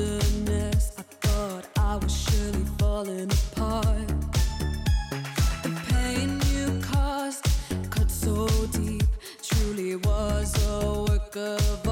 Wilderness. I thought I was surely falling apart. The pain you caused cut so deep, truly was a work of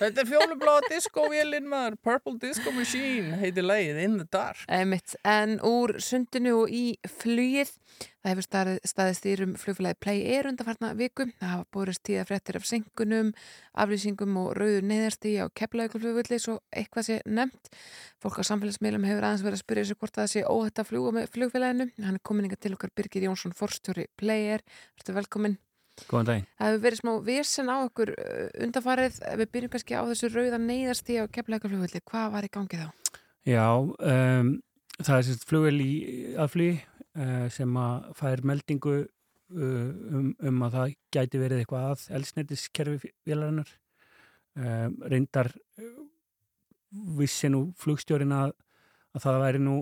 Þetta er fjólubláða disco-vélinn maður, Purple Disco Machine, heitir leið In the Dark. Einmitt, en úr sundinu og í flugið það hefur staðið, stýrum flugfélagi Play Air undanfarna viku. Það hafa búrist tíða fréttir af syngunum aflýsingum og rauður neyðarstí á keflaugulflugvöldi svo eitthvað sé nefnt. Fólk á samfélagsmiðlum hefur aðeins verið að spyrja sig hvort það sé óhætt að fljúga með flugfélaginu. Hann er komin inga til okkar Birgir Jónsson forstjóri Play Air, verður velkomin Góðan daginn. Það hefur verið smá vesen á okkur uh, undanfarið, við byrjum kannski á þessu rauða neyðarstí á keflaugulflugvöldi hvað var í gangi þá? Já, um, það er sérst flugvel í aðflugi uh, sem að fær meldingu uh, um, um að það gæti verið eitthvað að elsneitiskerfi vélarinnar. Um, reyndar uh, vissi nú flugstjórin að, að það væri nú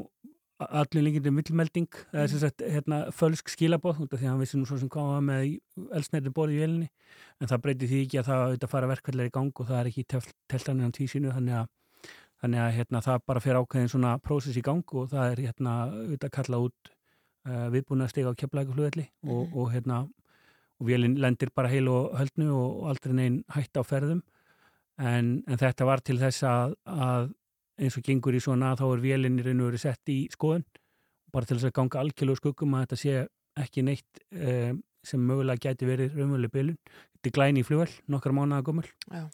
allir líkindum villmelding eða sem sagt hérna, fölsk skilabóð því að hann vissi nú svo sem koma með elsneitin borði í vélinni en það breyti því ekki að það auðvitað fara verkvallega í gang og það er ekki teltanir á tísinu þannig að Þannig að hérna, það bara fyrir ákveðin svona prósess í gang og það er hérna auðvitað kalla út uh, viðbúna steg á keflækuflugvelli og, Mhm. og hérna og vélinn lendir bara heil og höldnu og aldrei neinn hætt á ferðum en, en þetta var til þess að, að eins og gengur í svona þá er vélinn í raun og verið sett í skoðun bara til þess að ganga algjörlega skuggum að þetta sé ekki neitt um, sem mögulega gæti verið raunveruleg bylun. Þetta er glæni í flugvel, nokkar mánuða. Já.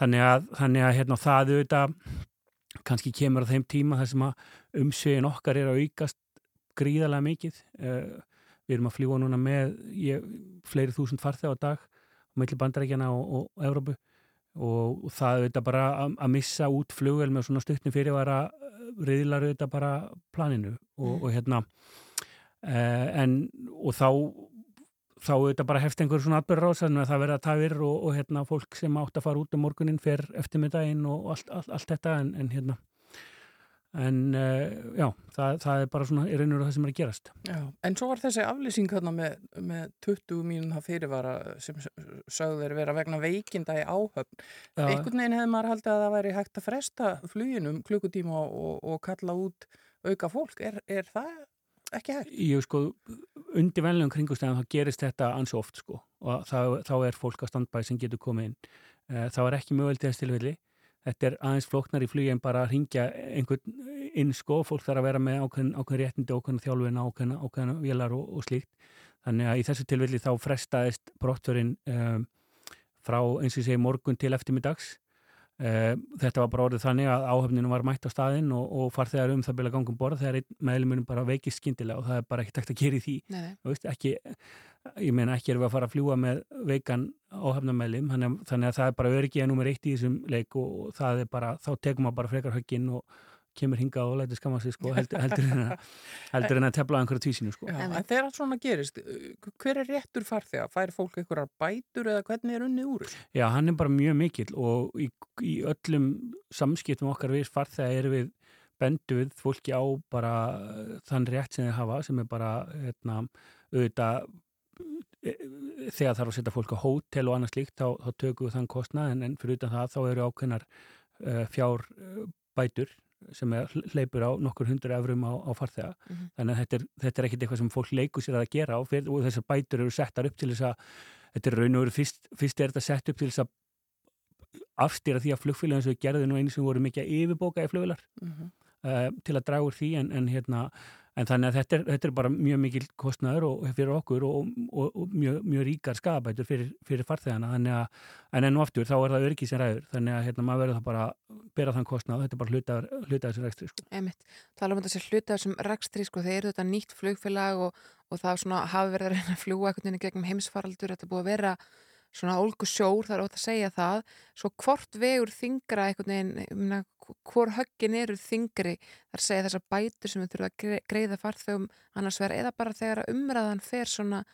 Þannig að, þannig að hérna, það auðvitað kannski kemur á þeim tíma þar sem að umsvegin okkar er að aukast gríðarlega mikið. Uh, við erum að fljúa núna með ég, fleiri þúsund farþeg á dag á milli bandarækjana og, og Evrópu og, og það auðvitað bara að, að missa út flugvel með svona stuttum fyrirvara reyðlar auðvitað bara planinu og, Mm. og hérna uh, en og þá þá auðvitað bara hefst einhver svona atbyrður ráðsæðinu að það verða tafir og, og hérna fólk sem átt að fara út um morgunin fer eftir middaginn og allt, allt, allt þetta en, en hérna en uh, já, það, það er bara svona í raun og veru það sem er að gerast Já, en svo var þessi aflýsing hérna með, með 20 mínúna fyrirvara sem sögðu þeir vera vegna veikinda í áhöfn. Einhvern veginn hefði maður haldið að það væri hægt að fresta fluginum klukkutíma og, og kalla út auka fólk. Er, er það ekki hægt? Jú, sko, undir venlegum kringustæðum þá gerist þetta ansi oft, sko, og þá, þá er fólk á standbæði sem getur komið inn. Eh, Það var ekki mögulegt þess tilfelli. Þetta er aðeins flóknar í flugi en bara að ringja einhvern inn, sko, fólk þarf að vera með ákveðin, ákveðin réttindi, ákveðin þjálfina, ákveðin, ákveðin vélar og, og slíkt. Þannig að í þessu tilfelli þá frestaðist brottförin um, frá, eins og segi, morgun til eftirmiddags. Uh, þetta var bara orðið þannig að áhöfninu var mætt á staðinn og, og farþegar um það byrja gangum borð þegar meðlumunum bara veikist skyndilega og það er bara ekki takt að gera í því Nei, nei. Veist, ekki, ég meina ekki erum við að fara að fljúa með veikan áhafnameðlim þannig, þannig að það er bara öryggiða nummer eitt í þessum leik og, og það er bara, þá tekum maður bara frekar högginn og kemur hingað og lætur skamma sig sko, heldur, heldur, en að, heldur en að tefla á einhverju tvísinu sko. Já, en þegar svona gerist, uh, hver er réttur farþega? Fær fólk einhverjar bætur eða hvernig er unnið úr? Já, hann er bara mjög mikill og í, í öllum samskiptum okkar við farþega erum við bendu við fólki á bara eh, þann rétt sem þið hafa sem er bara hérna, auðvitað eh, þegar þarf að setja fólk á hótel og annað slíkt þá, þá tökum við þann kostnað en, en fyrir utan það þá eru ákveðnar uh, fjár uh, bætur sem hleypur á nokkur hundur efrum á, á farþega Mhm. þannig að þetta er, þetta er ekkit eitthvað sem fólk leikur sér að gera og, og þessar bætur eru settar upp til þess að þetta er raun og veru fyrst, fyrst er þetta sett upp til þess að afstýra því að flugfélagin sem gerðum nú einu sem voru mikið að yfirbóka í flugvélar Mhm. uh, til að draga úr því en, en, hérna, en þannig að þetta er, þetta er bara mjög mikil kostnaður og, fyrir okkur og, og, og mjög, mjög ríkar skabætur fyrir, fyrir farþegana þannig að en enn og aftur þá er það öryggi sem ræður þannig að hérna, maður verður það bara að bera þann kostnað þetta er bara hluta, hluta þessu rekstri sko. Einmitt. Tala um þessi hluta þessum rekstri, sko, þeir eru þetta nýtt flugfélag og, og það svona hafi verið að reyna að fljúa einhvern veginn í gegnum heimsfaraldur, þetta búið að vera svona ólgu sjór, það er ótt að segja það svo hvort vegur þingra einhvern veginn, ég meina, hvor höggin eru þingri, þar segja þessar bætur sem við þurfum að gre- greiða farþegum annars vegar, eða bara þegar umræðan fer svona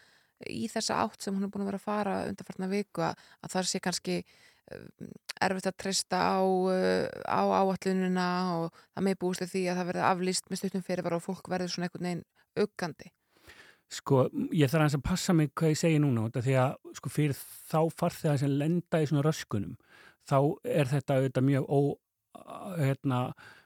í þessa átt sem hún er búin að vera að fara undarfartna viku að, að það sé kannski um, erfitt að treysta á, uh, á áallunina og það með búist við því að það verði aflýst með stuttum fyrirvara og fólk verður svona einhvern veginn aukandi. Sko, ég þarf aðeins að passa mig hvað ég segi núna því að sko, fyrir þá farþegar sem lenda í svona röskunum þá er þetta auðvitað mjög ó, hérna,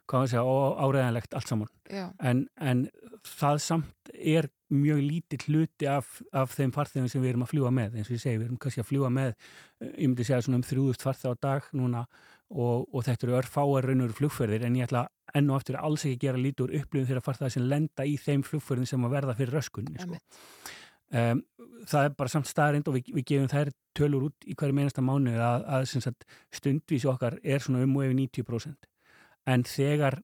segja, áreðanlegt allt saman. En, en það samt er mjög lítið hluti af, af þeim farþegum sem við erum að fljúa með. Eins og ég segi, við erum kannski að fljúa með eh, ég myndi segja svona um 3000 farþeg á dag núna og, og þetta eru örfáar raunur flugferðir en ég ætla enn og aftur alls ekki að gera lítið úr upplifun þegar farþegar sem lenda í þeim flugferðin sem að verða fyrir röskunni sko. um, það er bara samt staðarind og við, við gefum þær tölur út í hverju meinasta mánu að, að sagt, stundvísi okkar er svona um og yfir 90% en þegar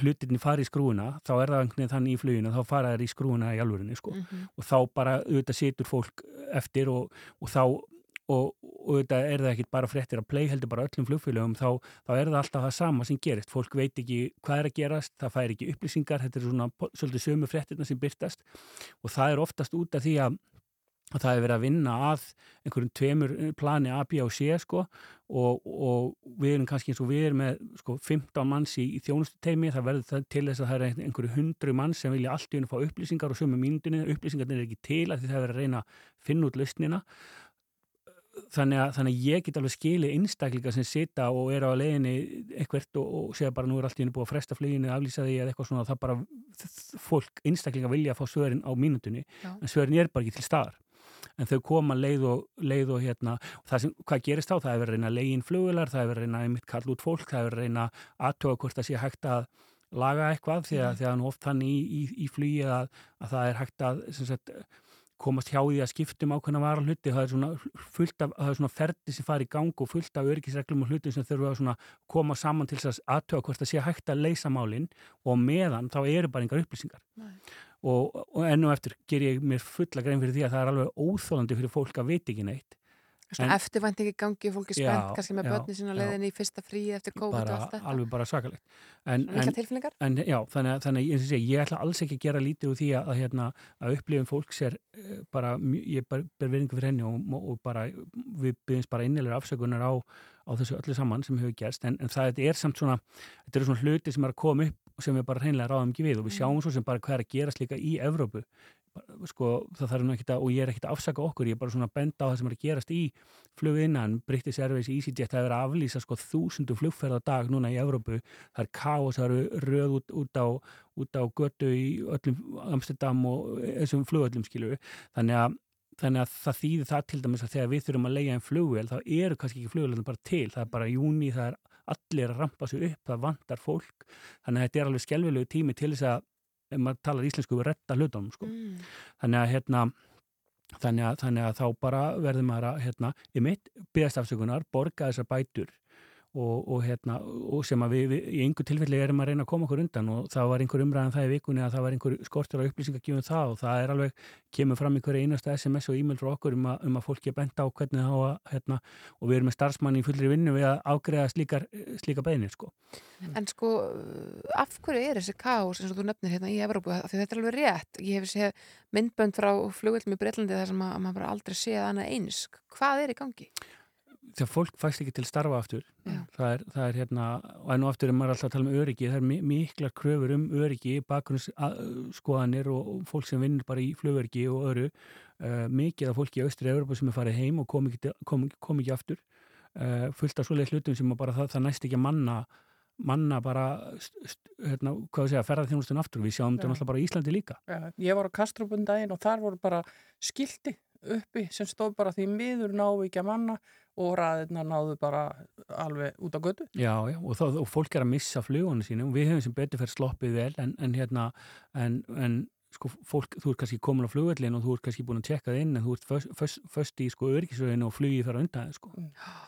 hlutinni fari í skrúuna þá er það einhvern veginn þannig í fluginu þá fara þær í skrúuna í alvörinni sko. Mhm. og þá bara auðvitað situr fólk eftir og, og þá og, og auðvitað er það ekkit bara fréttir að play heldur bara öllum flugfélögum þá, þá er það alltaf það sama sem gerist. Fólk veit ekki hvað er að gerast, það fær ekki upplýsingar þetta er svona svolítið sömu fréttirna sem byrtast og það er oftast út af því að að það er verið að vinna að einhverjum tveimur eh, plani A, B og C sko og, og við erum kannski eins og við erum með sko 15 manns í, í þjónustu teimi það verður það til þess að það er einhverju hundru manns sem vilja allt í unni fá upplýsingar og sömu mínundinni, upplýsingarnir er ekki til að því það er verið að reyna að finna út lausnina þannig að, þannig að ég get alveg skilið einstaklinga sem sita og eru á leiðinni eitthvert og, og segja bara nú er allt í unni búið að fresta fluginu, aflýsa því eða eitthvað svona það bara fólk, einstaklinga vilja að fá svörin á mínundinni Já. en svörin er bara ekki til staðar en þau koma leið og, leið og hérna, og sem, hvað gerist þá? Það er verið að reyna að leiðin flugular, það er verið að reyna að einmitt kalla út fólk, það er verið að reyna aðtóa hvort það sé hægt að laga eitthvað því að, því að nú oft þannig í, í, í flugi að, að það er hægt að sagt, komast hjá því að skiptum ákveðna vara hluti, það er svona fullt af, það er svona ferdi sem fari í gang og fullt af örgisreglum og hlutum sem þurfa að svona koma saman til þess að aðtöga hvort það sé hægt að leysa málinn og meðan þá eru bara engar upplýsingar. Og, og enn og eftir ger ég mér fulla grein fyrir því að það er alveg óþólandi fyrir fólk að veit ekki neitt Svona eftirvænt ekki gangi, fólk er spennt, kannski með börni sína já. leiðin í fyrsta fríi eftir COVID bara og allt þetta. alveg bara Miklar en, tilfinningar? en já, þannig, þannig og segja, ég ætla alls ekki að gera lítið úr því að, að, hérna, að upplifum fólks er eh, bara, ég ber, verðingu fyrir henni og, og bara, við byggjumst bara innilega afsökunar á, á þessu öllu saman sem hefur gerst, en, en það er samt svona þetta eru svona hluti sem er að koma upp sem við bara hreinlega ráðum ekki við og við sjáum svo sem bara hvað er að gerast líka í Evrópu sko, það þarf nú ekkit að, og ég er ekkit að afsaka okkur, ég er bara svona að benda á það sem er að gerast í fluginnan, British Airways, EasyJet það er að aflýsa sko þúsundu flugferð á dag núna í Evrópu, það er kaos það eru röð út, út á út á götu í öllum Amsterdam og þessum flugöllum skilu þannig að Þannig að það þýðir það til dæmis að þegar við þurfum að leia einn flugvél þá eru kannski ekki flugvélina bara til, það er bara júni, það er allir að rampa sig upp, það vantar fólk, þannig að þetta er alveg skelvilegu tími til þess að, ef maður talar íslensku, við retta hlutunum, sko. Mm. Þannig að, hérna, þannig að, þannig að þá bara verður maður að, hérna, í mitt byggast afsökunar, borga þessar bætur og, og, hérna, og sem að við, við í einhver tilfelli erum að reyna að koma okkur undan og það var einhver umræðan það í vikunni að það var einhver skortur á upplýsingagjöfum það og það er alveg, kemur fram einhverja einasta SMS og e-mail frá okkur um að, um að fólki er bent á hvernig það á að, hérna, og við erum með starfsmann í fullri vinnu við að afgreða slíkar, slíka beinir, sko. En sko, af hverju er þessi kaos eins og þú nefnir hérna í Evrópu? Af Því þetta er alveg rétt. Ég hef séð myndbönd frá flugvöldum í Breitlandi þar sem að, að maður aldrei séð annað eins. Hvað er í gangi? Þegar fólk fæst ekki til starfa aftur það er, það er hérna og enn og aftur er maður alltaf að tala um öryggi það er mi- miklar kröfur um öryggi bakgrunnsskoðanir og, og fólk sem vinnur bara í flugöryggi og öru uh, mikið af fólki í Austri Európa sem er farið heim og kom ekki, kom, kom ekki aftur. Uh, fullt af svoleið hlutum sem bara það, það næst ekki að manna manna bara hérna, hvað við segja, ferða þjónustun aftur. Við sjáum þetta náttúrulega bara í Íslandi líka. Já, ég var á Kastrupun daginn og þar voru bara skilti uppi sem stóð bara því miður náðu ekki að manna og ræðirna náðu bara alveg út á götu. Já, já, og, það, og fólk er að missa flugunni sínu og við hefum sem betur fyrir sloppið vel en, en hérna, en, en sko fólk, þú ert kannski komin á flugvellin og þú ert kannski búin að tjekka það inn en þú ert föst, föst, föst í sko örgisvöginu og flugið þar á undan sko.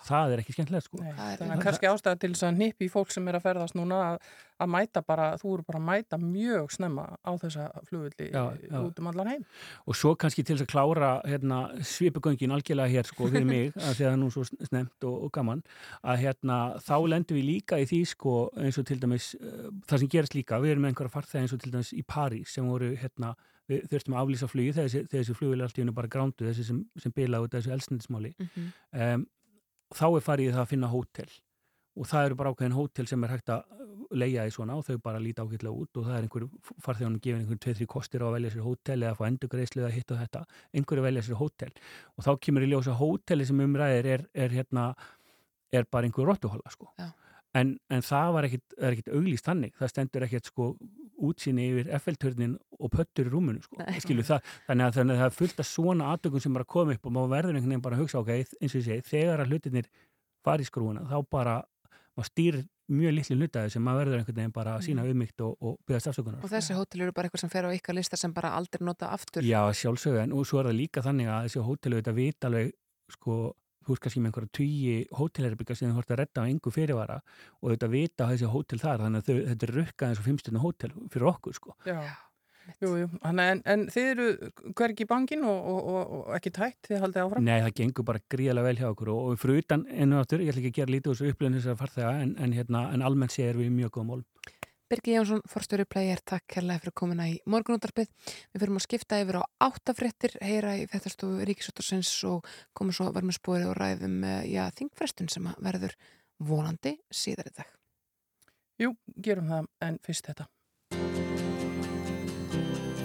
Það er ekki skemmtilegt sko. Nei, Það er- þannig að kannski ástæða til þess að nýppi fólk sem er að ferðast núna að, að mæta bara, þú eru bara að mæta mjög snemma á þessa já. út um allan heim. Og svo kannski til þess að klára hérna, svipugöngin algjörlega hér sko fyrir mig að því að það er nú svo snemt og, og gaman að hérna þá lendum við líka í því sko eins og til dæmis uh, það sem gerist líka, við erum með einhverja farþega eins og til dæmis í París sem voru hérna við þurftum að aflýsa flugi þessi, þessi flugvili allt í hennu bara grándu þessi sem, sem bila út þessu elsnindismáli Mhm. um, þá er farið það að finna hótel og það eru bara ákveðin hótel sem er hægt að leia í svona og þau bara líta ákveðlega út og það er einhver farþjónum gefin einhver 2-3 kostir á að velja sér hótel eða að fá endurgreislu eða hitt og þetta. Einhverju velja sér hótel og þá kemur í ljósa hóteli sem umræðir er, er hérna er bara einhver rottuhóla sko. En, en það var ekkit, ekkit auglýst þannig, það stendur ekkit sko útsýni yfir FL-törnin og pöttur í rúmunu sko, skilu það þannig að, þannig að það er fullt af svona aðtökum sem bara koma upp og maður verður einhvern veginn bara að hugsa ok, eins og ég segi, þegar að hlutinir fari í skrúuna, þá bara maður stýrir mjög litlu hlutaði sem maður verður einhvern veginn bara að sína umygt og, og byggast afsökunar Og þessi hótel eru bara eitthvað sem fer á ykkar listar sem bara aldrei nota aftur. Já, sjálfsögðu, en og svo er það líka þannig að þessi hótelu þetta vita alveg, sko, þú veist kannski með einhverja tugi hótelherbygga sem þú hort að redda á engu fyrirvara og þetta vita að þessi hótel þar, þannig að þau, þetta er rukkað eins og fimmstundu hótel fyrir okkur, sko. Já. Jú, jú, en, en þið eru hvergi í bangin og, og, og, og ekki tætt, þið haldið áfram? Nei, það gengur bara gríðarlega vel hjá okkur og, og fyrir utan ennu áttur, ég ætla ekki að gera lítið úr þessu upplifin þessar farþega, en, en, hérna, en almennt sé er við mjög góðum mál. Birgir Jónsson, forstjóri player, takk kærlega fyrir komuna í morgunútarpið. Við fyrir að skipta yfir á áttafréttir, heyra í fættastofu Ríkisvötarsins og komum svo spori og ræðum eh, já, þingfrestun sem að verður vonandi síðar í dag. Jú, gerum það, en fyrst þetta.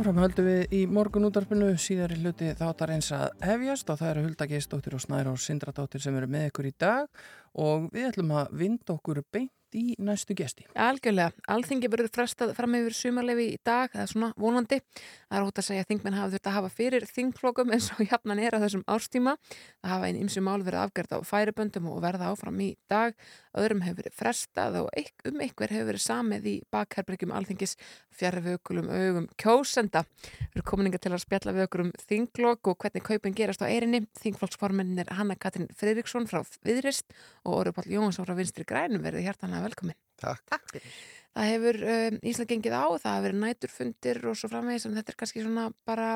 Áfram höldum við í morgun útarpinu síðari hluti þáttar eins að hefjast og það eru Hulda Geistóttir og Snæra og Sindradóttir sem eru með ykkur í dag. Og við ætlum að vinda okkur beint í næstu gesti. Algjörlega, alþingi verður frestað fram yfir sumarlefi í dag, það er svona vonandi. Það er hótt að segja að þingmenn hafa þurft að hafa fyrir þingflokum eins og jafnan er að þessum árstíma. Það hafa einn ymsi mál verið afgerð á færiböndum og verða áfram í dag. Öðrum hefur verið frestað og um einhver hefur verið samið í bakherbergjum alþingis fjarrvökulum augum kjósenda. Við erum kominninga til að spjalla við okkur um þinglok og hvernig kaupin gerast á eirinni. Þingflokksformennin er Hanna Katrin Friðriksson frá Viðrist og Óri Pál Jónsson frá Vinstri Grænum verið hjartanlega velkomin. Takk. Takk fyrir. Það hefur um, Ísland gengið á, það hefur verið næturfundir og svo framvegis en þetta er kannski svona bara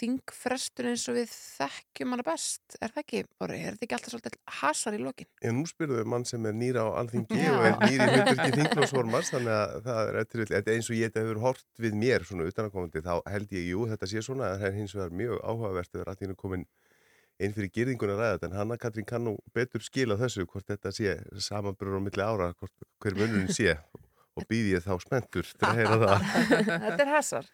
þingfrestun eins og við þekkjum hana best, er það ekki? Orri, er þetta ekki alltaf svolítið hasar í lokin? Ég nú spyrðu mann sem er nýra á alþingi Já. og er nýri hlutverki þinglósformars þannig að það er eftir, þetta er eins og ég þetta hefur hort við mér svona utanakomandi þá held ég, jú, þetta sé svona það er hins vegar mjög áhugavert að vera allir komin inn fyrir gyrðinguna ræða þetta en Hanna Katrín kann nú betur skila þessu hvort þetta sé samanbrur á milli ára hvort, hver munurinn sé og býð ég þá spenntur til að heyra það þetta er hasar.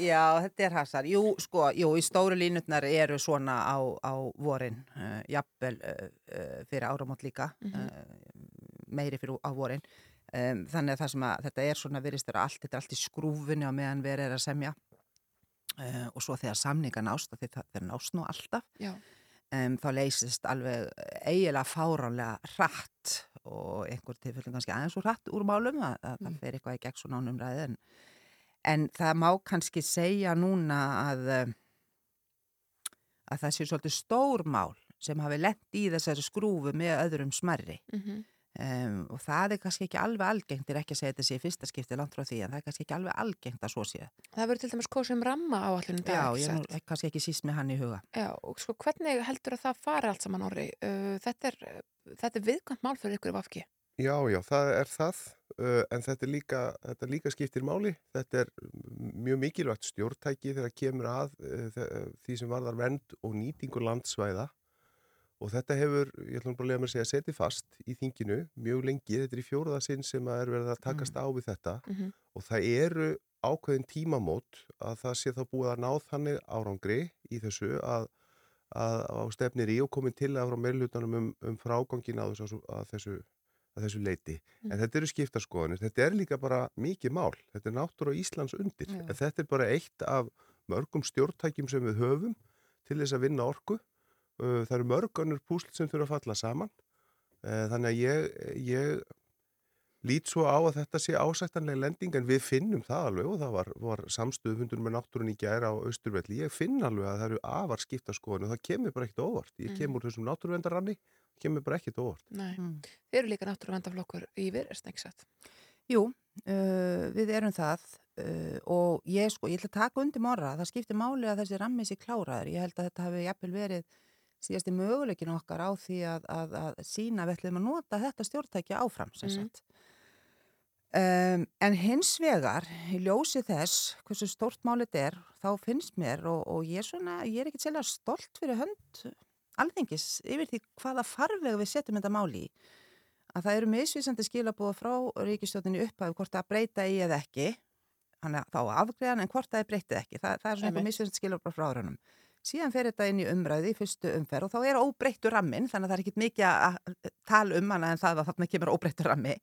Já, þetta er hasar. Jú, sko, jú, í stóru línutnar eru svona á, á vorin, uh, jafnvel uh, uh, fyrir áramót líka, Mhm. uh, meiri fyrir á vorin. Um, þannig að að þetta er svona virðist vera allt, þetta er allt í skrúfunni á meðan verið er að semja. Uh, og svo þegar samninga nást, því það nást nú alltaf, um, þá leysist alveg eiginlega fáránlega hratt og einhver tilfellin kannski aðeins úr hratt úr málum að, að það fer eitthvað í gegn svona ánum ræði en, en það má kannski segja núna að eh, að það sé svolítið stór mál sem hafi lent í þessari skrúfu með öðrum smerri Mm um, og það er kannski ekki alveg algengt er ekki að segja þetta sé í fyrsta skipti langt frá því en það er kannski ekki alveg algengt að svo sé Það verður til dæmis kosið um ramma á allinu dag, Já, ég er nú kannski ekki síst með hann í huga Já, og sko hvernig heldur að það fari allt saman orri? Uh, þetta er, þetta er viðkvæmt mál fyrir ykkur í vafki. Já, já, það er það, uh, en þetta er líka, þetta líka skiptir máli. Þetta er mjög mikilvægt stjórntæki þegar kemur að uh, því sem varðar vernd og nýtingu landsvæða og þetta hefur, ég ætlum bara að lega mér að segja, setið fast í þinginu mjög lengi. Þetta er í fjóruða sinn sem að er verið að takast á við þetta Mhm. og það eru ákveðin tímamót að það sé þá búið að ná þannig árangri í þessu að, að á stefnir í og komin til að frá meirlutunum um, um frágangin að þessu, að þessu, að þessu leiti. En þetta eru skiptarskoðanir, þetta er líka bara mikið mál, þetta er náttúra Íslands undir, Já. en þetta er bara eitt af mörgum stjórntækjum sem við höfum til þess að vinna orku. Uh, Það eru mörg önnur púsl sem þurfa að falla saman, Uh, þannig að ég, ég lít svo á að þetta sé ásættanlega lending en við finnum það alveg og það var, var samstöðufundur með náttúrun í gæra á Austurvelli. Ég finn alveg að það eru afar skiptaskoðinu og það kemur bara ekkert óvart. Ég kemur úr þessum náttúruvendaranni, kemur bara ekkert óvart. Nei. Mm. Þeir eru líka náttúruvendaflokkur í viðrest, ekki satt? Jú, uh, við erum það uh, og ég sko, ég ætla að taka undir morra, það skiptir máli að þessi rammi sér kláraður. Ég held að þetta hafi jafnvel verið síðasti möguleikin okkar á því að, að, að sína við ætlum að nota þetta stjórntækja áfram sem Mhm. sagt. Um, en hins vegar, í ljósi þess hversu stórt málið er, þá finnst mér og, og ég er svona, ég er ekkert sérlega stolt fyrir hönd alþengis yfir því hvaða farveg við setjum þetta máli í. Að það eru misvísandi skilabúða frá ríkistjóðinni upphæðu hvort það breyta í eða ekki, hann er þá afgreðan en hvort það er breytið ekki. Það, það er svona eitthvað misvísandi skilabúða frá árunum. Síðan fer þetta inn í umræði í fyrstu umferð og þá er óbreyttur rammin, þannig að það er ekkit mikið að að tala um hana en það að þarna kemur óbreyttur rammi.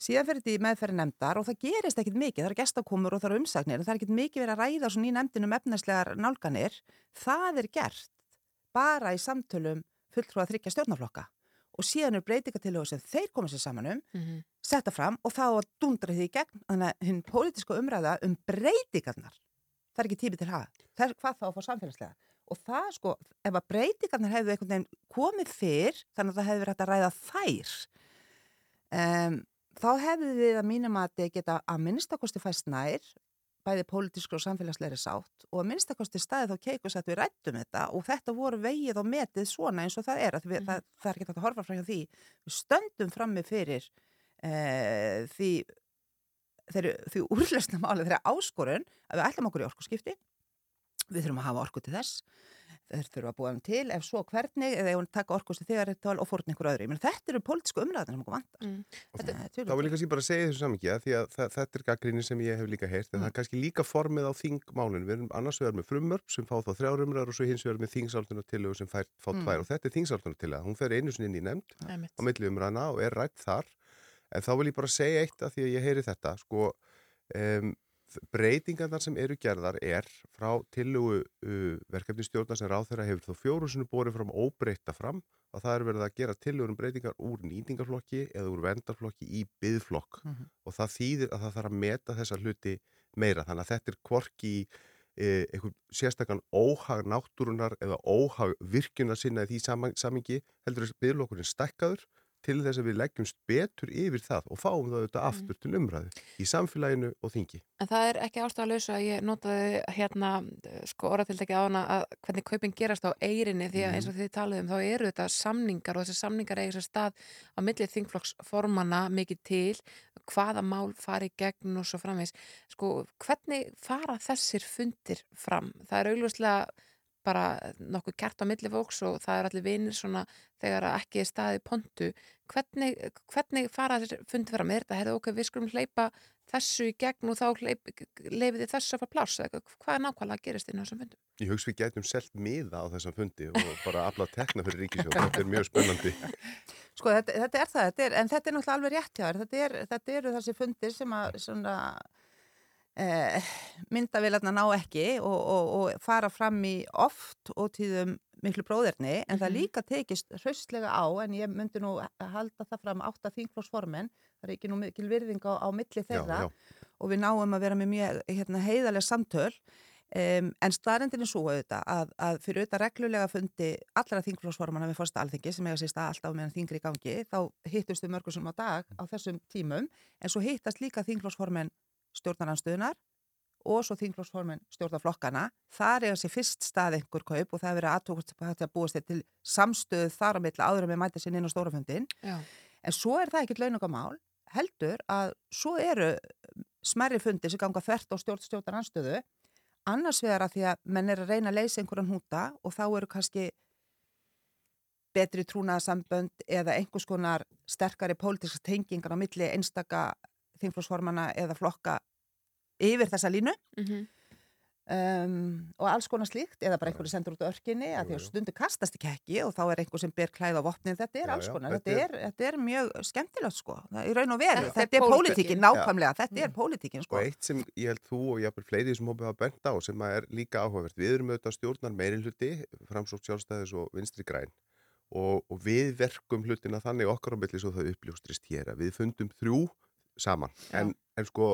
Síðan fyrir þetta í meðferði nefndar og það gerist ekkit mikið, það eru gestakomur og það eru umsagnir, en það er ekkit mikið verið að ræða svona í nefndinum efneslegar nálganir. Það er gert bara í samtölum fulltrúa þryggja stjórnarflokka og síðan er breytingatilögu sem þeir koma sér saman um, Mhm. setta fram og þá að dundra því gegn, þannig að hinn pólitíska umræða um breytingarnar, það er ekki tími til hafa. Það er hvað þá að fá samfélagslega. Og það sko, ef að breytingarnar hefðu einhvern veginn komið fyrr, þannig að það hefði verið hægt að ræða þær, um, þá hefðu við að mínum að þið geta að minnstakosti fæst nær, bæði pólitísku og samfélagslegri sátt og að minnstakosti staði þá keikus að við rættum þetta og þetta voru vegið og metið svona eins og það er, við, það, það er ekki hægt að horfa frá því. Við stöndum frammi fyrir uh, því, þeirri, því úrlösna máli þeirra áskorun að við ætlum okkur í orkuskipti, við þurfum að hafa orku til þess, þeir þurfum að búa um til, ef svo hvernig, eða ef hún taka orkusti þegar þetta og fórn einhver öðru. Þetta eru pólitísku umræðin sem okkur vantar. Mm. Þetta, Þá vil ég kannski bara segja þessu samhengi að því að það, þetta er gaggrinni sem ég hef líka heyrt en það er kannski líka formið á þingmálinu. Við erum annars vegar með frumörp sem fá þá þrjár umræður og svo hins vegar með þingsaltunartillögu sem fær, fá Mm. tvær og þetta er þingsaltunartillega. Hún fer einu sinni inn í nefnd á milli umræðina og er rætt þar en þá vil ég bara segja eitt að því að ég heyri þetta sko um, breytingarnar sem eru gerðar er frá tillögu uh, verkefnistjórnar sem ráð þeirra hefur þó fjóru sinni borið fram óbreyta fram að það er verið að gera tillögur um breytingar úr nýtingarflokki eða úr vendarflokki í byðflokk Mhm. og það þýðir að það þarf að meta þessa hluti meira þannig að þetta er hvorki e, einhvern sérstakann óhag náttúrunar eða óhag virkjunar sinna í því samingi heldur að byðflokkurinn stekkaður til þess að við leggjumst betur yfir það og fáum það auðvitað aftur til umræðu í samfélaginu og þingi. En það er ekki ástæða að lausa að ég notaði hérna sko orðatildegi á hana að hvernig kaupin gerast á eirinni því að eins og þið talaðum þá eru þetta samningar og þessi samningar eiga sér stað á millið þingflokksformana mikið til hvaða mál fari gegn og svo framvegs. Sko hvernig fara þessir fundir fram? Það er augljóslega bara nokkuð kert á milli fólks og það er allir vinir svona þegar ekki er staðið pontu. Hvernig, hvernig fara þessir fundir fram? Er þetta, hefðu okkur, við skulum hleypa þessu í gegn og þá leifið þið þessu að fá pláss? Eða Hvað er nákvæmlega að gerast inn á þessum fundum? Ég hugst við gætum selt miða á þessum fundi og bara afla tekna fyrir ríkisjóð. Þetta er mjög spennandi. Sko þetta, þetta er það, þetta er, en þetta er náttúrulega alveg rétt hjá þér. Þetta, er, þetta eru þessi fundir sem að svona, eh, myndavélarna ná ekki og, og, og fara fram í oft og tíðum miklu bróðirni en það Mhm. líka tekist hraustlega á en ég myndi nú halda það fram átta þingflósformen, það er ekki nú mikil virðing á, á milli þeirra já. og við náum að vera með mjög hérna, heiðarlega samtöl Um, en staðrendin er svo auðvitað að, að fyrir auðvitað reglulega fundi allra þingflósformana við fórsta alþingi sem eiga sérst alltaf meðan þingri í gangi þá hittust við mörgum sem á dag á þessum tímum en svo hittast líka þingflósformen stjórnaranstöðunar og svo þingflósformen stjórnarflokkana þar eiga sér fyrst stað einhver kaup og það er verið aðtókast að búast þér til samstöðu þar á milli áður við mæta sér inn á stórafundin Já. en svo er það ekkert launungamál heldur að svo eru smerri fundir sem ganga þvert á stjórn stjórnaranstöðu annars vegar að því að menn er að reyna að leysa einhverjan húta og þá eru kannski betri trúnaðasambönd eða einhvers konar sterkari pólitíska tengingar á milli einstaka þingflósformana eða flokka yfir þessa línu. Mm um, og alls konar slíkt eða bara einhverju sendur út á örkinni að því að stundu kastast ekki ekki og þá er einhver sem ber klæð á vopnin. Þetta er Já, alls já, konar, þetta þetta er- er, þetta er mjög skemmtilegt sko, það er í raun og veru Þetta er þetta er pólitíkin. pólitíkin, nákvæmlega, þetta er pólitíkin Og sko eitt sem ég held þú og jáfnvel fleiri sem hópið hafa bent á sem að er líka áhugavert. Við erum auðvitað stjórnar meiri hluti, framsótt sjálfstæðis og vinstri græn. Og, og við verkum hlutina þannig okkar á milli svo það uppljóstrist hér að við fundum þrjú saman. Já. En, en sko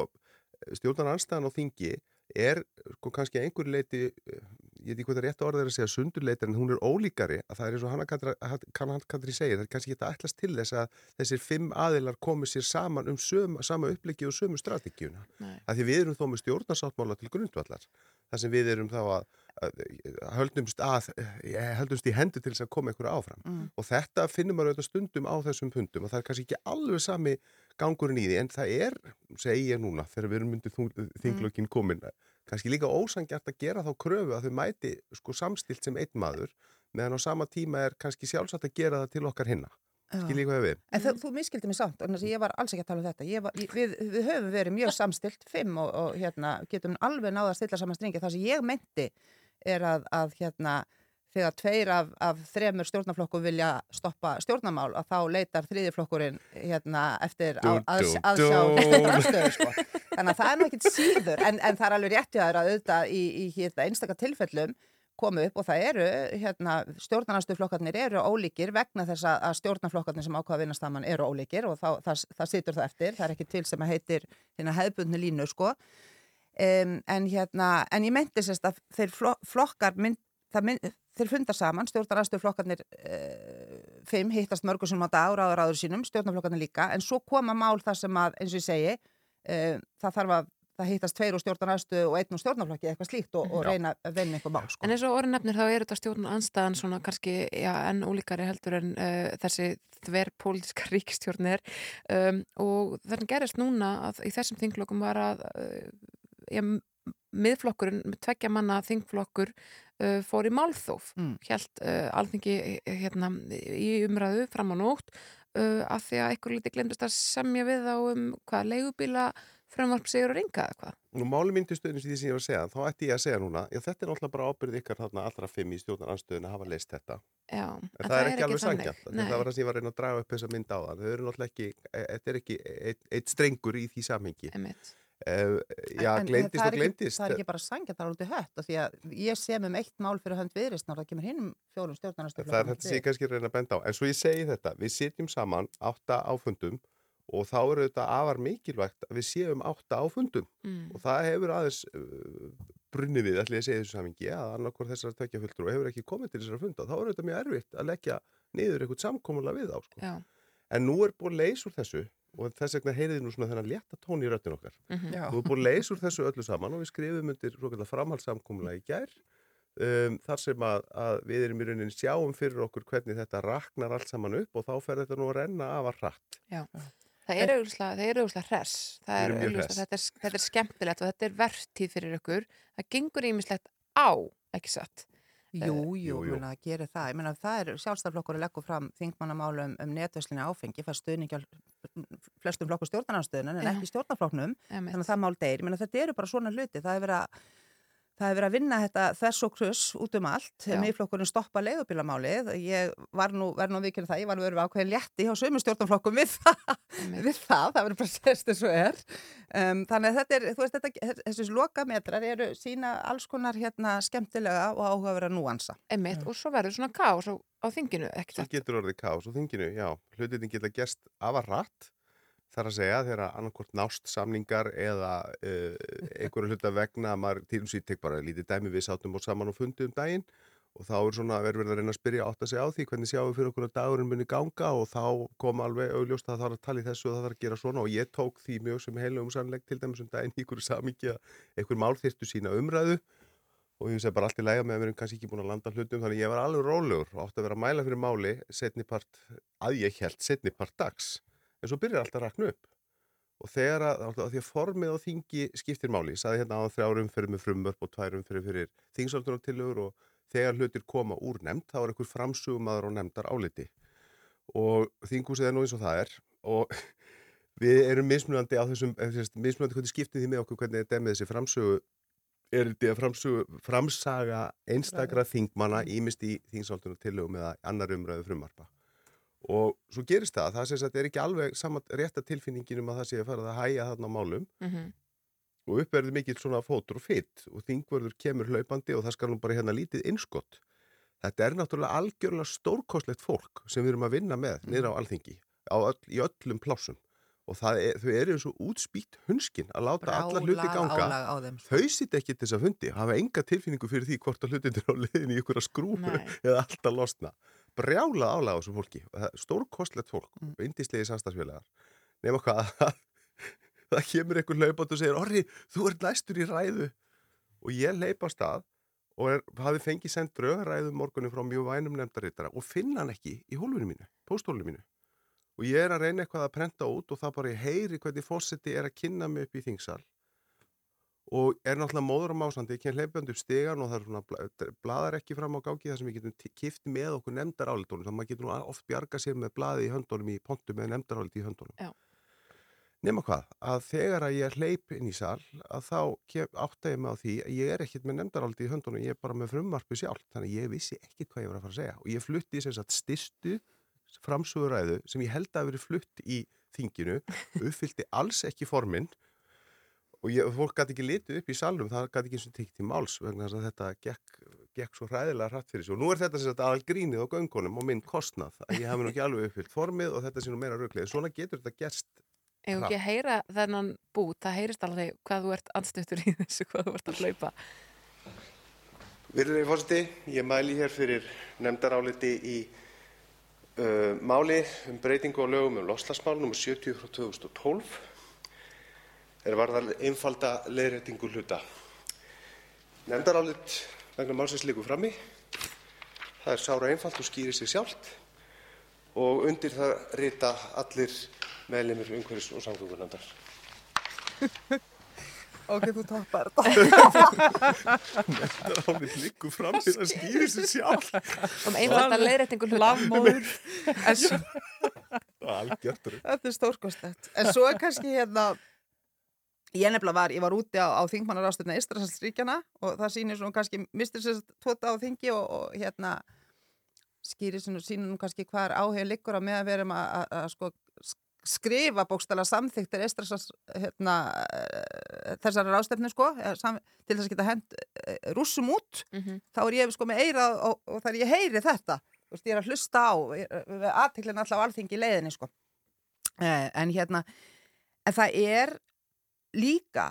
stjórnar anstæðan á þingi er sko kannski að einhverju leiti, eh, ég veit ekki hvað það rétt orðið er að segja sundurleitir en hún er ólíkari að það er eins og hann kann hann kannri segja, það er kannski ekki að ætlast til þess að þessir fimm aðilar komi sér saman um söm, sama uppliki og sömu strategíuna að því við erum þó með stjórnarsáttmála til grundvallar þar sem við erum þá að, að, að höldumst að eh, höldumst í hendur til þess að koma einhverju áfram Mm. og þetta finnum maður auðvitað stundum á þessum pundum og það er kannski ekki alveg sami gangurinn í því, en það er, segi ég núna, þegar við erum myndið þinglökin komin, kannski líka ósangjart að gera þá kröfu að þau mæti sko samstilt sem einn maður, meðan á sama tíma er kannski sjálfsagt að gera það til okkar hinna. Skiljið hvað við? En þú, þú miskildi mig samt, annars ég var alls ekki að tala um þetta. Var, við, við höfum verið mjög samstilt, fimm og, og hérna, getum alveg náða að stilla saman stringi. Það sem ég meinti er að, að hérna, þegar tveir af, af þremur stjórnarflokkum vilja stoppa stjórnarmál, að þá leitar þriðiflokkurinn hérna, eftir á, Dú, að, dú, að sjá dú. rannstöðu. Sko. Þannig að það er nú ekkit síður, en, en það er alveg rétt hjá þér að auðvitað í, í hérna, einstaka tilfellum komu upp og það eru, hérna, stjórnarnastuflokkarnir eru ólíkir vegna þess að stjórnarflokkarnir sem ákvaða vinnast saman eru ólíkir og þá, það, það situr það eftir, það er ekki til sem að heitir hérna hefðbundni línu, sko. Um, en hérna, en ég meinti sérst að þeir flo- flokkar mynd, mynd, þeir funda saman, stjórnarnastuflokkarnir uh, fimm hittast mörgur sem á dag ára áður sínum, stjórnarflokkarnir líka, en svo koma mál þar sem að, eins og ég segi, uh, það þarf að það hittast tveir úr stjórnarnastu og einn úr stjórnarflokki eitthvað slíkt og, og reyna að vinna einhver mál, sko. En eins og orðin nefnir þá er þetta stjórnar anstæðan svona kannski já, enn ólíkari heldur en uh, þessi þverpolítiska ríkistjórnir um, og þannig gerist núna að í þessum þingflokkum var að já, miðflokkurinn, tveggja manna þingflokkur uh, fór í málþóf Mm. hjælt uh, alþingi eh, hérna, í umræðu fram á nótt uh, af því að einhver liti glemdist að semja við á um hvað leigubíla frumvarp sigur og ringa eða hvað Nú máli myndistöðin sem því sem ég var að segja, þá ætti ég að segja núna, já þetta er náttúrulega bara ábyrð ykkar þarna allra fimm í stjórnaranstöðin að hafa leist þetta. Já, En það, er ekki alveg þannig. sangjant. Það var það sem ég var að reyna að draga upp þessa mynd á það. Þau eru náttúrulega ekki, þetta er ekki eitt, eitt strengur í því samhengi. Einmitt. Já, En- en gleymdist það er og ekki- gleymdist. Það er ekki bara sangjant að alveg hött og því að ég sem um eitt mál fyrir hönd viðristnar það kemur hinnum fjórum stjórnarnastu Það er þetta sem ég kannski reyna að benda á. En svo ég segi þetta, við sitjum saman átta áfundum og þá eru þetta afar mikilvægt að við séum átta áfundum Mm. og það hefur aðeins uh, brunnið við, ætli ég að segja þessu samingi, að annarkor þessar tvekja fulltrú hefur ekki komið til þessara funda. Þá er þetta mjög erfitt að leggja niður eitthvað samkomulega við á. Sko. Já. En nú er búin leys úr þessu og þess vegna heyriði nú svona þennan létta tón í röttin okkar. Mhm. Já. Nú er búin leys úr þessu öllu saman og við skrifum undir framhaldssamkomulega í gær um, þar sem að, að við erum í rauninni sjáum fyrir okkur hvernig þetta raknar allt saman upp og þá fer þetta nú að renna af að rætt. Já. Það er auðvitað, það er auðvitað hress. Það er auðvitað, þetta er, þetta er skemmtilegt og þetta er verðtíð fyrir ykkur. Það gengur ímislegt á, ekki satt. Jú, jú, Jú, jú. jú. það gerir það. Ég meina það er sjálfstæðarflokkur að leggja fram þingmannamálum um, um netverslinu áfengi, fær stuðning á flestum flokkur stjórnarnarstöðunan en ekki stjórnarflokknum, þannig að það mál deyr. Ég meina þetta eru bara svona hluti, það er verið að Það hefur verið að vinna þetta þess og kruss út um allt, miðflokkurinn stoppa leigubílamálið, ég var nú, verð nú að vikina það, ég var nú verið ákveðin létti hjá sömu stjórnarflokkum við það, við það, það verður bara sérst eins og er. Um, þannig að þetta er, þú veist, þetta, þessi lokametrar eru sína alls konar hérna skemmtilega og áhugaverða núansa. Einmitt, og svo verður svona kás á, á þinginu, Svo satt. getur orðið kás og þinginu, já, hlutin geta gerst af að rætt þar að segja þegar annarkort nást samningar eða uh, einhverju hluta vegna að maður og síðan tek bara lítið dæmi við sátum og saman og fundi um daginn og þá er svona verið verið að reyna að spyrja átt að segja á því hvernig sjáum við fyrir okkur að dagurinn muni ganga og þá kom alveg augljóst að það þarf að tala í þessu og það þarf að gera svona og ég tók því mjög sem heilum sannleik til dæmis um daginn einhverju samingi að einhver mál þyrftu sína umræðu og ég segi bara allt í læga með að við erum kannski ekki búin að landa hlutum þannig ég var alveg rólegur og átti að vera að mæla fyrir máli setni part, að ég held setni part dags en svo byrjar alltaf að rakna upp. Og þegar að, að því að formið á þingi skiptir máli, ég saði hérna á þrjárum fyrir með frumvörp og tværum fyrir fyrir þingsáltunartillögur og þegar hlutir koma úr nefnd, þá er einhver framsugumadur og nefndar áliti og þinghúsið er nú eins og það er og við erum mismunandi á þessum, mismunandi hvernig skiptið því með okkur hvernig þetta er með þessi framsugu er þetta framsugu, framsaga einstakra þingmanna ímist í þingsáltunartillögum eða annar umræðu frumvarpa og svo gerist það, það sem sagt er ekki alveg saman rétta tilfinningin um að það sé að fara að hæja þarna málum Mhm. og uppverður mikill svona fótur og fytt og þingverður kemur hlaupandi og það skal nú bara hérna lítið innskott. Þetta er náttúrulega algjörlega stórkostlegt fólk sem við erum að vinna með Mm. niður á alþingi á öll, í öllum plásum og er, þau eru svo útspýtt hunskinn að láta alla hluti ganga. sko. Þau sitt ekki til þess að fundi, hafa enga tilfinningu fyrir því hvort að hlutin er á leiðinni í ykkur að skrúfu eða alltaf losna. Brjála álag á þessu fólki. Stórkostlegt fólk, Mm. indislegi samstagsfélagar. Nefna hvað, það kemur einhver hlaupátt og segir, Orri, þú ert næstur í ræðu. Og ég leipa á stað og er, hafi fengið sendt draugaræðu morgunni frá mjög vænum nefndarittara og finna hann ekki í hólfinu mínu, pósthólinu mínu. og ég er að reyna eitthvað að prenta út og það bara ég heyri hvernig fórseti er að kynna mig upp í þingsal og er náttúrulega móður á másandi, ég kem hleypjandi upp stegan og það er svona bla- blaðar ekki fram á gáki þar sem við getum kift með okkur nefndarálitunum, þannig að maður getur oft bjarga sér með blaði í höndunum í pontu með nefndaráliti í höndunum. Já. Nema hvað, að þegar að ég hleyp inn í sal, að þá ég mig á því að ég er ekkit með nefndaráliti í höndunum, ég er bara með frumvarpi sjálf, þannig að ég vissi ekkit hvað ég var að fara að segja og ég flutti sem sagt styrstu framsöguræðu sem ég held að verið flutt í þinginu, uppfyllti alls ekki forminn og ég, fólk gæti ekki litið upp í salnum, það gæti ekki eins og tekið til máls vegna þess að þetta gekk, gekk svo hræðilega hratt fyrir sig. Og nú er þetta sem sagt aðal grínið á göngunum og minn kostnað að ég hafi nú ekki alveg uppfyllt formið og þetta sé nú meira rauklið, svona getur þetta gerst Ef ekki að heyra þennan bút, það heyrist alveg hvað þú ert anstöttur í þessu, hvað þú ert að hlaupa. Virðulegi fórseti, ég mæli hér fyrir nefndaráliti í uh, máli um breytingu á lögum um loslagsmál nr. 70 frá 2012 er varðar einfalda leiðréttingu hluta. Nefndarálit vegna málsins líku frammi. Það er sára einfalt og skýrir sig sjálft og undir það rita allir meðlimir umhverfis og samgöngunandar. Ok, þú toppar þetta. Nefndarálit liggur fram í það skýrir sig sjálf Um einfalda leiðréttingu hluta. Lafmóður. Svo, þetta er stórkostlegt. En svo er kannski hérna, ég nefnilega var, ég var úti á, á þingmannarástöfna Ístrasalsríkjana og það sýnir svona kannski, mistur sér tóta á þingi og, og hérna skýrir svona nú kannski hvað er áhugin liggur á með að verum að, að, sko skrifa bókstala samþyktir Ístrasals hérna eh, þessari rástefnu sko sam, til þess að geta hend eh, rússum út Mhm. þá er ég sko með eira og, og þar ég heyri þetta þú veist, ég er að hlusta á aðteklinn alltaf á alþingi leiðinni sko. eh, en hérna en það er líka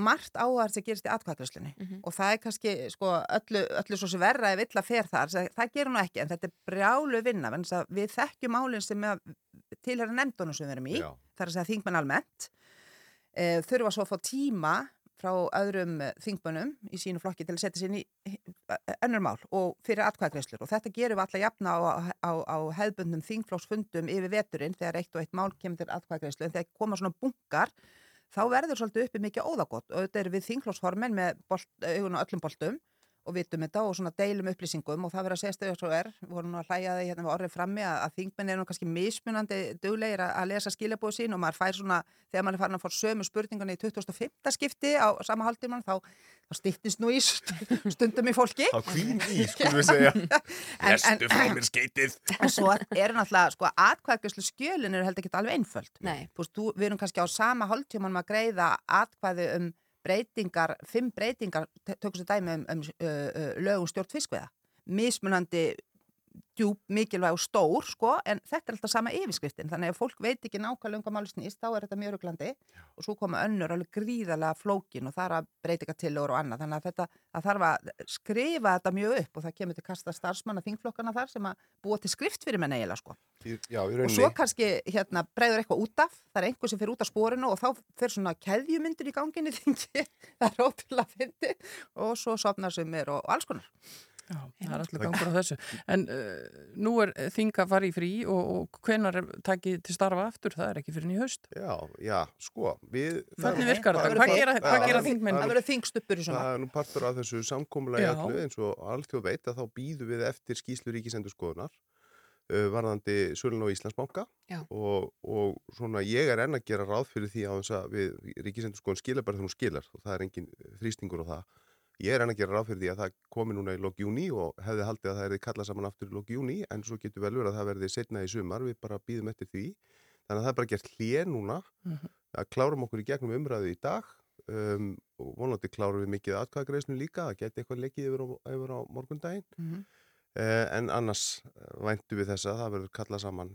margt áhverð sem gerist í atkvæðgræslunni Mhm. og það er kannski sko, öllu, öllu svo sem verra ef illa fer þar það, það gerur nú ekki en þetta er brjálu vinna vegna þess að við þekkjum málinn sem tilhæra nefndunum sem við erum í Já. það er að segja þingmenn almennt e, þurfa svo að fá tíma frá öðrum þingmönnum í sínu flokki til að setja sér í önnur mál og fyrir atkvæðagreislur og þetta gerum við alltaf jafna á, á, á hefðbundnum þingflóksfundum yfir veturinn þegar eitt og eitt mál kemur til atkvæðagreislu en þegar koma svona bunkar þá verður svolítið uppi mikið óðagott og þetta er við þingflóksformen með bolt, augun á öllum boltum og vitum þetta og svona deilum upplýsingum og það verður að segja stöðu svo er, við vorum nú að hlæja því hérna við orðið frammi að, að þingmenn eru nú kannski mismunandi duglegir að, að lesa skilabóðu sín og maður fær svona, þegar maður er farin að fá sömu spurningunni í 2005. skipti á sama hálftíman þá, þá stýttist nú í st- stundum í fólki Þá hvín í, skulum við segja Lestu frá mér skeitið En svo eru náttúrulega, sko, atkvæðgjörslu skjölin eru heldur ekki alveg einföld. Nei. Þú veist, við erum kannski á sama hálftíman að greiða atkvæði um breytingar, fimm breytingar, tökum sér dæmi um, um uh, uh, lögum stjórn fiskveða. Mismunandi djúb, mikilvæg og stór, sko, en þetta er alltaf sama yfirskriftin, þannig að fólk veit ekki nákvæmlega um hvað máli snýst, þá er þetta mjög ruglandi og svo koma önnur alveg gríðarlega flókin og það er að breytinga tillögur og annað, þannig að þetta, það þarf að skrifa þetta mjög upp og það kemur til kasta starfsmanna þingflokkana þar sem að búa til skrift fyrir menn eiginlega, sko. Já, Og svo kannski hérna breyður eitthvað út af, það er einhver sem fyrir út af spórinu og þá fyrir svona keðjumyndur í ganginni þingi, það er ótrúlega fyndi og svo sopnar sem er og, og alls konar. Já, það er alltaf gangur á þessu. En uh, nú er þinga farið í frí og, og hvenar er takið til starfa aftur? Það er ekki fyrir nýja haust. Já, já, sko við, Hvernig það- virkar þetta? Hvað gera, þingmenn? Það verður þingstuppur í svona. Það er nú partur af þessu samkomulagi Já. öllu eins og alltjóð veit að þá býðum við eftir skýslu ríkisendurskoðunar uh, varðandi Sölun og Íslandsbanka Já. og, og svona ég er enn að gera ráð fyrir því að við ríkisendurskoðun skilar bara þegar hún skilar og það er engin þrýstingur á það. Ég er enn að gera ráð fyrir því að það komi núna í lók júni og hefði haldið að það erði kallað saman aftur í lók júni en svo getur vel verið að það verði setna í sumar, við bara býðum eftir því. Þannig að það er bara gert hlið núna Mhm. að klárum okkur í gegnum umræðu í dag um, og vonandi klárum við mikið atkvæðagreislu líka, það geti eitthvað leikið yfir á, yfir á morgundaginn Mhm. uh, en annars eh, væntu við þess að það verður kallað saman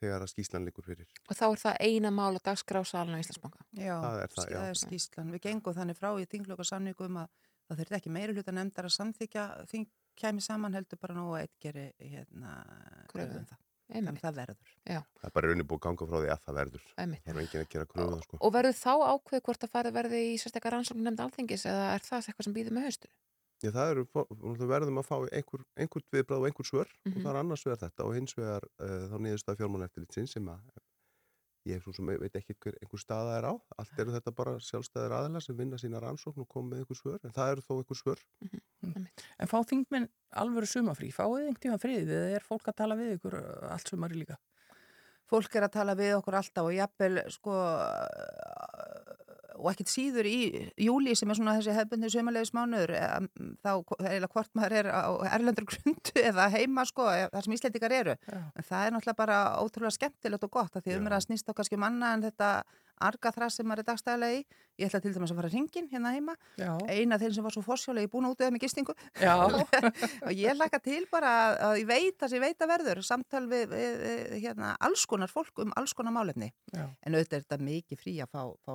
þegar að skýslan liggur fyrir. Og þá er það eina mál á dagsgrásalna í Íslandsbanka. Já, Það er það, já. er skýslan. Við gengum þannig frá í þinglöka um að það þurfti ekki meiri hluta nefndar að samþykja þing kæmi saman heldur bara nú að eitt geri hérna kröfu um það. Einmitt. Þannig það verður. Já, Það er bara raunin búið að ganga frá því að það verður. einmitt. Það er enginn að gera kröfu það sko. Og verður þá ákveð hvort að farið verði í sérstakar rannsókn nefnd alþingis eða er það eitthvað sem býður með haustur? Já, það við verðum að fá einhver, einhvert viðbrað og einhver svör og Mhm. það er annars vegar þetta og hins vegar uh, þá niðurstað fjármáleftilitsins sem að ég svo sem veit ekki hver einhver staða er á. Allt eru þetta bara sjálfstæðir aðila sem vinna sína rannsókn og koma með einhver svör en það eru þó einhver svör. En fá þingmenn alvöru sumafrí, fáið einhvern tíma frið eða er fólk að tala við ykkur uh, allt sumari líka? fólk er að tala við okkur alltaf og jafnvel sko og ekkert síður í júli sem er svona þessi hefbundi sömulegis mánuður þá eiginlega hvort maður er á erlendur grundu eða heima sko þar sem Íslendingar eru. Já. en það er náttúrulega bara ótrúlega skemmtilegt og gott að því um er að snýst á kannski um annað en þetta arga þrass sem maður er dagstæðilega í. Ég ætla til dæmis að fara að ringin hérna heima. Já. eina þeir sem var svo forsjólega ég búin að útöða með gistingu. Og ég laka til bara að- ég veit að ég veit að verður samtal við, við, við hérna, alls konar fólk um alls konar málefni. Já. en auðvitað er þetta mikið frí að fá, fá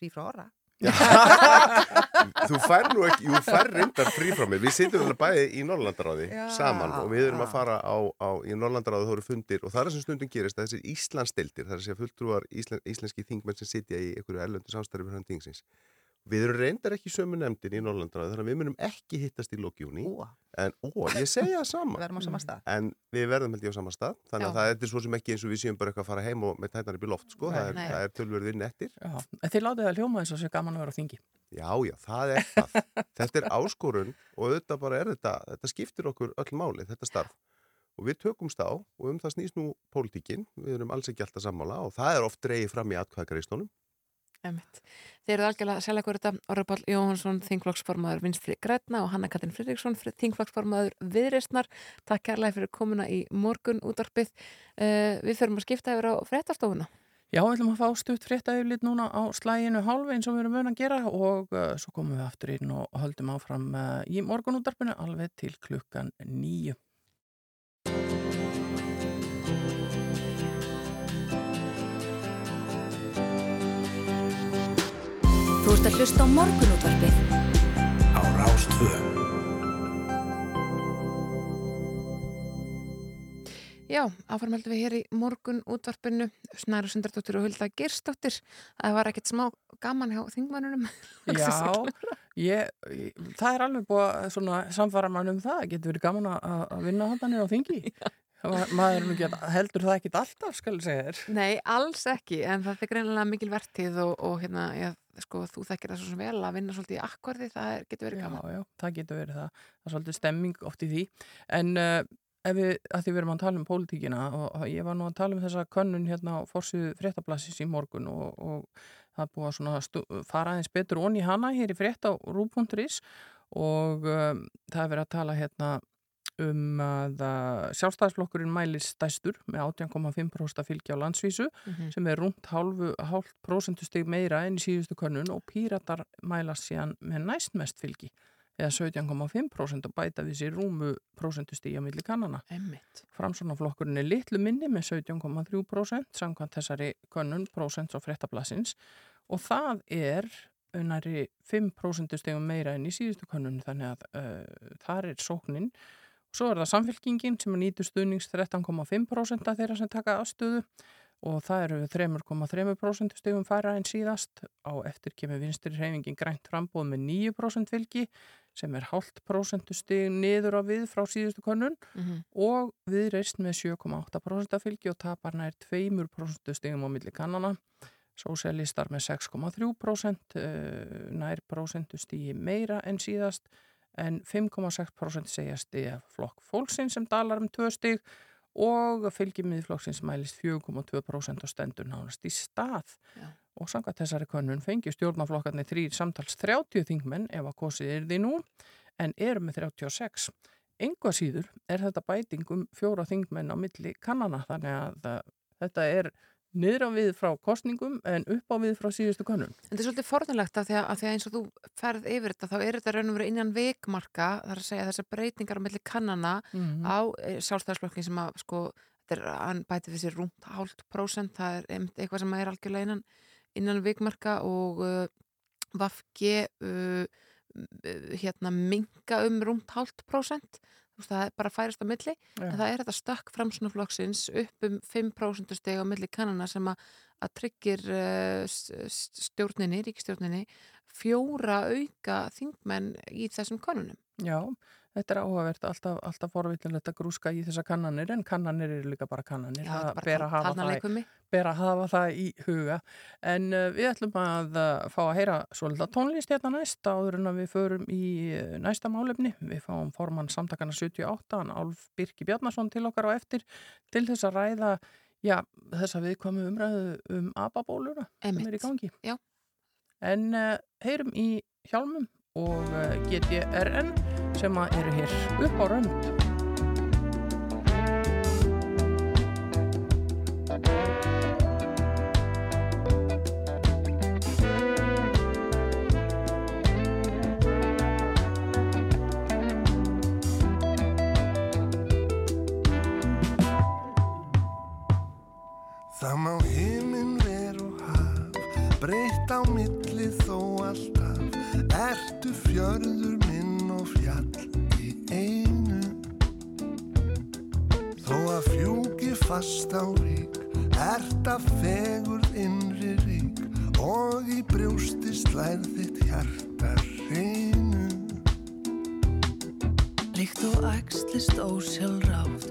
frí frá orra Þú fær nú ekki, jú fær reyndar frí frá mig. Við sitjum alveg bæði í Norrlandaráði saman og við erum að fara á, á í Norrlandaráði þú eru fundir og það er sem stundum gerist að þessir Íslandsdeildir, það er að segja fulltrúar íslen, íslenski þingmenn sem sitja í einhverju erlöndu þingsins. Við erum reyndar ekki sömu nefndin í Norrlandaráði þannig að við munum ekki hittast í lókjúni en ó, ég segja það sama. Við verðum á sama stað. En við verðum held ég á sama stað þannig að það er svo sem ekki eins og við séum bara eitthvað að fara heim og með tætnar upp í loft sko, Nei. það er, það er tölverðin eftir. Já, en þið látið að hljóma þess að sé gaman að vera á þingi. Já, já, það er það. þetta er áskorun og auðvitað bara er þetta, þetta skiptir okkur öll máli, þetta starf. Og við tökumst á og um það snýst nú pólitíkin, við erum alls ekki alltaf sammála og það er oft dreigið fram í atkvæðgaristónum. Einmitt. Þeir eru algjörlega selja hverju þetta Orri Pál Jóhansson, þingflokksformaður Vinstri Grætna og Hanna Katrin Fridriksson, þingflokksformaður Viðreistnar. Takk kærlega fyrir komuna í morgun útvarpið. Uh, við förum að skipta yfir á fréttastofuna. Já, við ætlum að fá stutt frétta yfirlit núna á slæginu hálfi eins og við erum vöna að gera og uh, svo komum við aftur inn og höldum áfram uh, í morgunútdarpinu alveg til klukkan nýju. Þú ert að hlusta á morgunútvarpið á Rástvö. Já, áfram heldum við hér í morgun útvarpinu, Snæru Sundardóttir og Hulda Gerstóttir. Það var ekkert smá gaman hjá þingmannunum. Já, ég, ég, það er alveg búið að svona samfara mann um það, getur verið gaman að, að vinna hann á þingi. Ma, maður er ekki að, heldur það ekkit alltaf, skal ég segja þér. Nei, alls ekki, en það er greinilega mikil vertíð og, og hérna, ég, sko, þú þekkir það svo sem vel að vinna svolítið í akkvarði, það er, getur verið gaman. Já, já, það getur verið það. Það er svolítið stemming oft í því. En uh, ef við, að því við erum að tala um pólitíkina og, og ég var nú að tala um þessa könnun hérna á forsýðu fréttablassis í morgun og, og það er búið að svona stu, fara aðeins betur onni hana hér í frétt á rú.is og um, það er verið að tala hérna um að sjálfstæðisflokkurinn mælir stæstur með 18,5% fylgi á landsvísu Mhm. sem er rúmt hálfu, hálf prósentustig meira enn í síðustu könnun og píratar mælast síðan með næstmest fylgi eða 17,5% og bæta við sér rúmu prósentustig á milli kannana. Einmitt. Framsónaflokkurinn er litlu minni með 17,3% samkvæmt þessari könnun prósents á fréttablasins og það er unnari 5% stegum meira enn í síðustu könnun þannig að uh, þar er sóknin Svo er það samfélkingin sem nýtur stuðnings 13,5% af þeirra sem taka afstöðu og það eru 3,3% stegum færa en síðast. Á eftir kemur vinstri hreyfingin grænt frambóð með 9% fylgi sem er hálft prósentustig niður á við frá síðustu konun Mhm. og við reist með 7,8% fylgi og tapar nær 2% stigum á milli kannana. Sósialistar með 6,3% uh, nær prósentustigi meira en síðast en 5,6% segjast í flokk fólksinn sem dalar um 2 stig og fylgi miðflokksins mælist 4,2% og stendur nánast í stað. Já. Og samkvæmt þessari könnun fengi stjórnaflokkarnir þrýr samtals 30 þingmenn ef að kosið er því nú en eru með 36. Enga síður er þetta bæting um fjóra þingmenn á milli kannana þannig að uh, þetta er niður á við frá kostningum en upp á við frá síðustu könnun. En þetta er svolítið forðanlegt af því að, að því að eins og þú ferð yfir þetta þá er þetta raun og verið innan vikmarka þar að segja þessar breytingar á milli kannana Mhm. á e, sjálfstæðarslokkin sem að sko, þetta er, hann bæti við sér rúmt hálft prósent, það er eitthvað sem er algjörlega innan, innan vikmarka og uh, Vafge uh, hérna minga um rúmt hálft prósent það er bara færist á milli Já. en það er þetta stökk framsunaflokksins upp um 5% steg á milli kannana sem að, að tryggir s- stjórninni, ríkistjórninni fjóra auka þingmenn í þessum kannunum. Já, þetta er áhugavert alltaf, alltaf forvillilegt að grúska í þessa kannanir en kannanir eru líka bara kannanir. Já, er bara ber að það, ber að hafa það í huga. En uh, við ætlum að uh, fá að heyra svolítið tónlist hérna næst áður en að við förum í uh, næsta málefni. Við fáum formann samtakana 78 hann Álf Birki Bjarnason til okkar á eftir til þess að ræða já, þessa viðkvæmu umræðu um ababóluna sem er í gangi. Já. en uh, heyrum í hjálmum og uh, GTRN sem að eru hér upp á rönd. Það má himinn ver og haf breytt á milli þó alltaf. Ertu fjörður minn og fjall í einu. Þó að fjúki fast á rík Ert að fegur innri rík Og í brjósti slær þitt hjarta reynu Líkt og æxlist ósjálfrátt,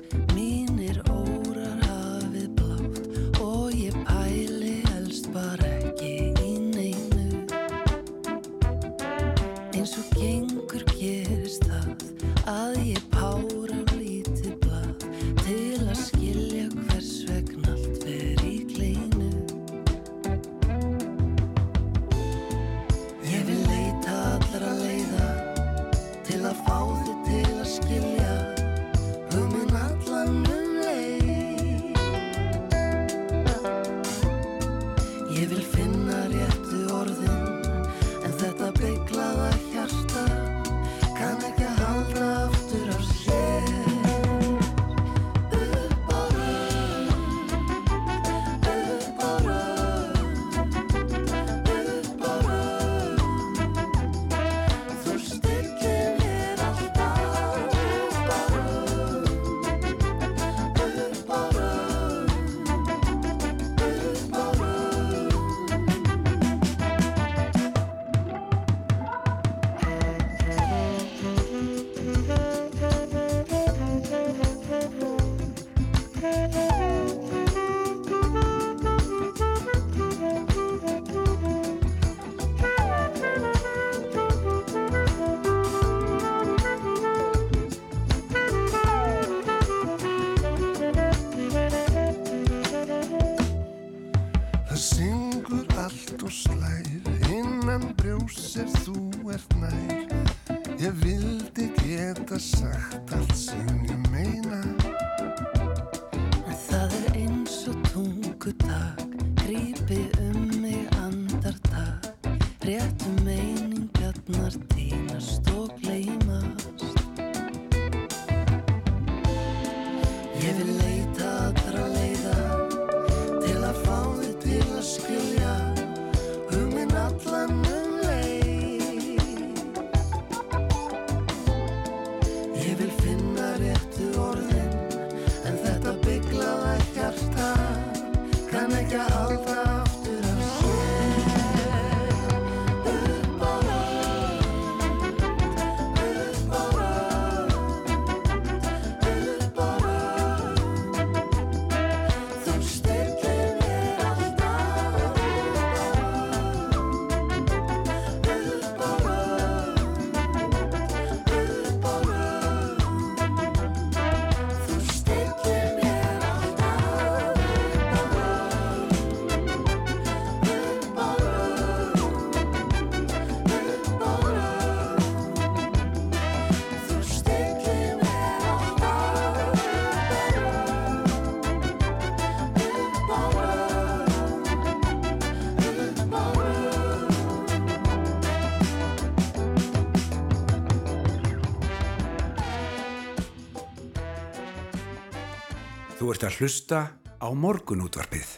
Þú ert að hlusta á morgunútvarpið.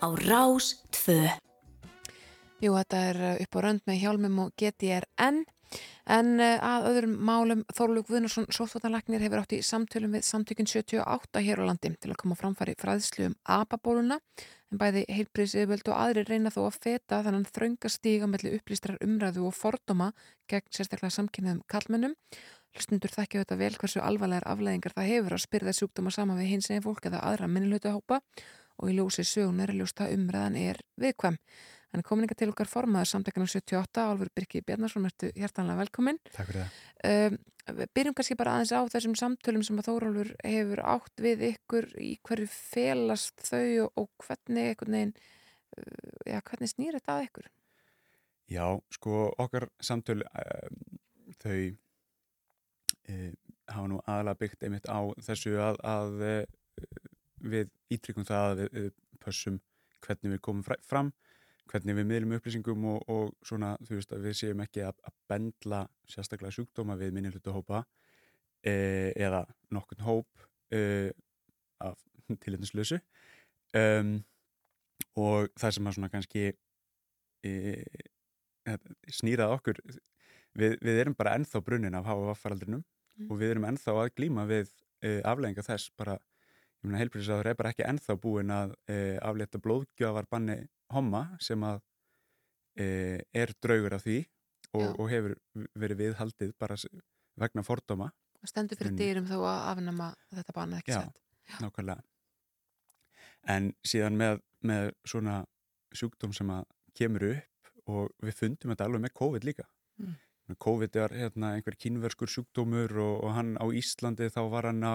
Á Rás 2. Jú, þetta er uh, upp á rönd með hjálmum og GTRN En uh, að öðrum málum Þorlug Guðnarsson sóttvartanlæknir hefur átt í samtölum við samtökinn 78 hér á landi til að koma á framfæri fræðslu um apabóluna en bæði heilbriðsivöld og aðri reyna þó að feta þannig þrönga stíga melli upplýstrar umræðu og fordóma gegn sérstaklega samkynniðum kallmennum. Hlustundur þekkja þetta vel hversu alvarlegar afleðingar það hefur að spyrða sjúkdóma saman við hins eginn fólk eða aðra minnilhutahópa og í ljósi sögunar er ljóst að umræðan er viðkvæm. Hann er komin ykkar til okkar formaður samtækana 78, Álfur Birki Bjarnarsson, ertu hjertanlega velkomin. Takk fyrir það. Um, byrjum kannski bara aðeins á þessum samtölum sem að Þórólfur hefur átt við ykkur í hverju felast þau og, hvernig veginn, uh, já, hvernig snýr þetta að ykkur? Já, sko okkar samtöl um, þau uh, hafa nú aðalega byggt einmitt á þessu að, að uh, við ítryggum það að við, við pössum hvernig við komum fra- fram, hvernig við miðlum upplýsingum og, og svona, þú veist, að við séum ekki að, að bendla sérstaklega sjúkdóma við minni hlutahópa e, eða nokkurn hóp e, af tilhendislösu um, og það sem að svona kannski e, snýrað okkur við, við erum bara ennþá brunnin af HVF-faraldrinum Mm. og við erum ennþá að glíma við e, aflegginga þess bara, ég meina heilbríðisáður er bara ekki ennþá búin að e, aflétta blóðgjöfar banni homma sem að e, er draugur af því og, Já. og hefur verið viðhaldið bara vegna fordóma Það stendur fyrir dyrum þó að afnama þetta banna ekki Já, sett. nákvæmlega. En síðan með, með svona sjúkdóm sem að kemur upp og við fundum þetta alveg með COVID líka. Mm. COVID er hérna, einhver kínverskur sjúkdómur og, og hann á Íslandi þá var hann á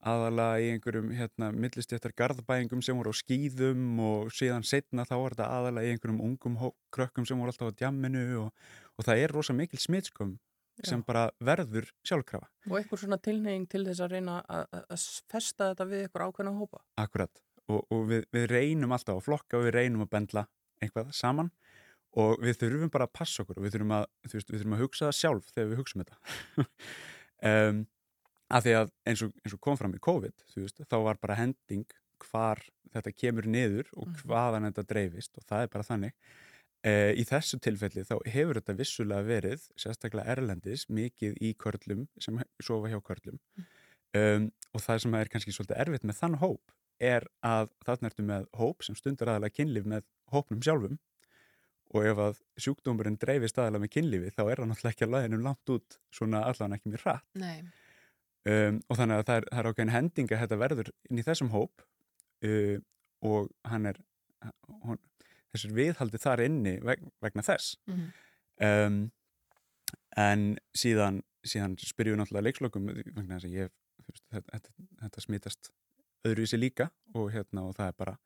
aðalega í einhverjum hérna, millistjættar garðbæingum sem voru á skýðum og síðan setna þá var þetta aðalega í einhverjum ungum krökkum sem voru alltaf á djamminu og, og það er rosa mikil smitskum sem Já. bara verður sjálfkrafa. Og eitthvað svona tilneying til þess að reyna að, að- að festa þetta við eitthvað ákveðna hópa. Akkurat og, og við, við reynum alltaf að flokka og við reynum að bendla eitthvað saman og við þurfum bara að passa okkur og við þurfum að, veist, við þurfum að hugsa það sjálf þegar við hugsaum þetta. Um, af því að eins og, eins og kom fram í COVID veist, þá var bara hending hvar þetta kemur niður og Mhm. hvaðan þetta dreifist og það er bara þannig. Uh, í þessu tilfelli þá hefur þetta vissulega verið sérstaklega erlendis mikið í körlum sem sofa hjá körlum. Um, og það sem er kannski svolítið erfitt með þann hóp er að þarna ertu með hóp sem stundar aðalega kynlíf með hópnum sjálfum og ef að sjúkdómurinn dreifist aðalega með kynlífi þá er hann náttúrulega ekki að laðinu langt út svona allan ekki mjög hratt. Um, og þannig að það er, það er ákveðin hending að þetta verður inn í þessum hóp uh, og hann er hún, þessir viðhaldi þar inni veg, vegna þess. Mhm. um, en síðan, síðan spyrjum við náttúrulega leikslokum vegna þess að ég þetta, þetta, þetta smitast öðruvísi líka og, hérna, og það er bara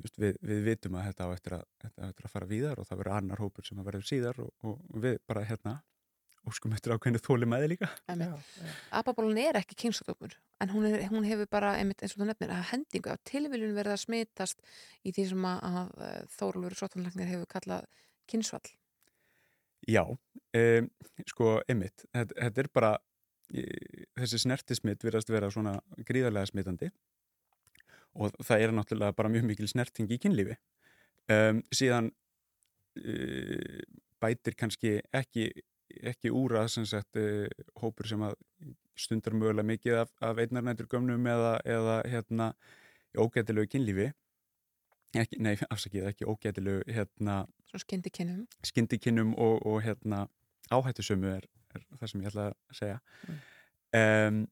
þú veist, við, við vitum að þetta á eftir að, þetta á eftir að fara víðar og það verður annar hópur sem að verður síðar og, og við bara hérna óskum eftir ákveðinu þóli með þið líka. Apabólun er ekki kynsóttóknur en hún, er, hún hefur bara, einmitt, eins og þú nefnir, að hendingu af tilviljun verið að smitast í því sem að, að Þórólfur Sottanlagnir hefur kallað kynsvall. Já, um, sko, einmitt, þetta, þetta er bara, þessi snertismitt virðast vera svona gríðarlega smittandi og það er náttúrulega bara mjög mikil snerting í kynlífi. Um, síðan uh, bætir kannski ekki, ekki úr að sem sagt, uh, hópur sem að stundar mögulega mikið af, af einnarnættur gömnum eða, eða hérna, ógætilegu kynlífi. Ekki, nei, afsakið, ekki ógætilegu hérna, kynum. skyndikinnum og, og hérna, áhættusömu er, er það sem ég ætla að segja um,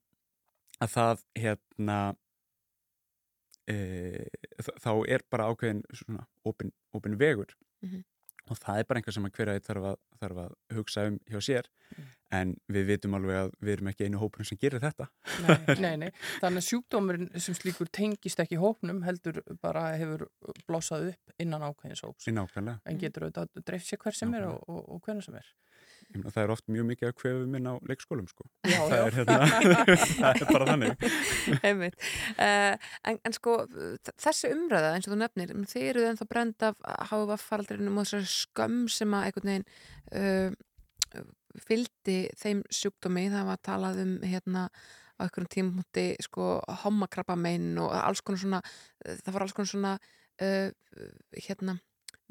að það hérna þá er bara ákveðin svona opin, opin vegur Mhm. og það er bara einhver sem að hverja þarf að, þarf að hugsa um hjá sér en við vitum alveg að við erum ekki einu hópurinn sem gerir þetta Nei, nei, nei. Þannig að sjúkdómurinn sem slíkur tengist ekki hópnum heldur bara hefur blossað upp innan ákveðins hóps. Nákvæmlega. En getur auðvitað dreift sér hver sem er og, og, og hvernig sem er. Ég meina, það er oft mjög mikið að kvefum inn á leikskólum sko. Já, það, já. Er, hérna, það er bara þannig Einmitt. Uh, en, en sko, þessi umræða, eins og þú nefnir, þið eruð ennþá brend af HVF-faraldrinum og þessari skömm sem að einhvern veginn uh, fylgdi þeim sjúkdómi. Það var talað um hérna á einhverjum tímpunkti sko hommakrabbamein og alls konar svona, það var alls konar svona uh, hérna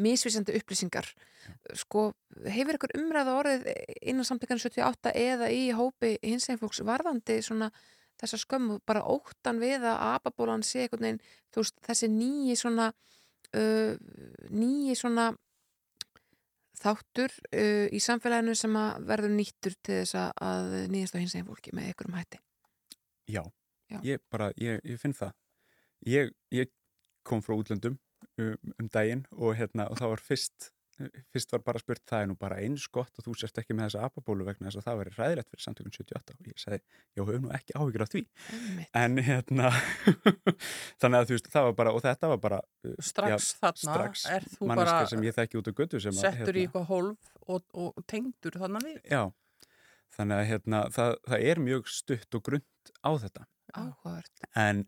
misvísandi upplýsingar sko, hefur ykkur umræða orðið innan samtökan 78 eða í hópi hins eginn fólks varðandi svona þessa skömmu, bara óttan við að apabólan sé einhvern veginn, þú veist, þessi nýji svona uh, nýji svona þáttur uh, í samfélaginu sem að verður nýttur til þess að- nýjast á hins eginn fólki með einhverjum hætti Já, Já. ég bara, ég, ég finn það. Ég, ég kom frá útlöndum um, um daginn og, hérna, og það var fyrst, fyrst var bara spurt, það er nú bara eins gott og þú sérst ekki með þessa apabólu vegna þess að það veri ræðilegt fyrir samtökun 78 og ég sagði, já, höfum nú ekki áhyggjur af því. Einmitt. En hérna, þannig að þú veist, það var bara, og þetta var bara uh, Strax þarna strax er þú bara sem ég þekki út á götu sem að, settur í eitthvað hólf og, og tengdur þannig við. Já, þannig að hérna, það, það er mjög stutt og grund á þetta. Áhugavert. En,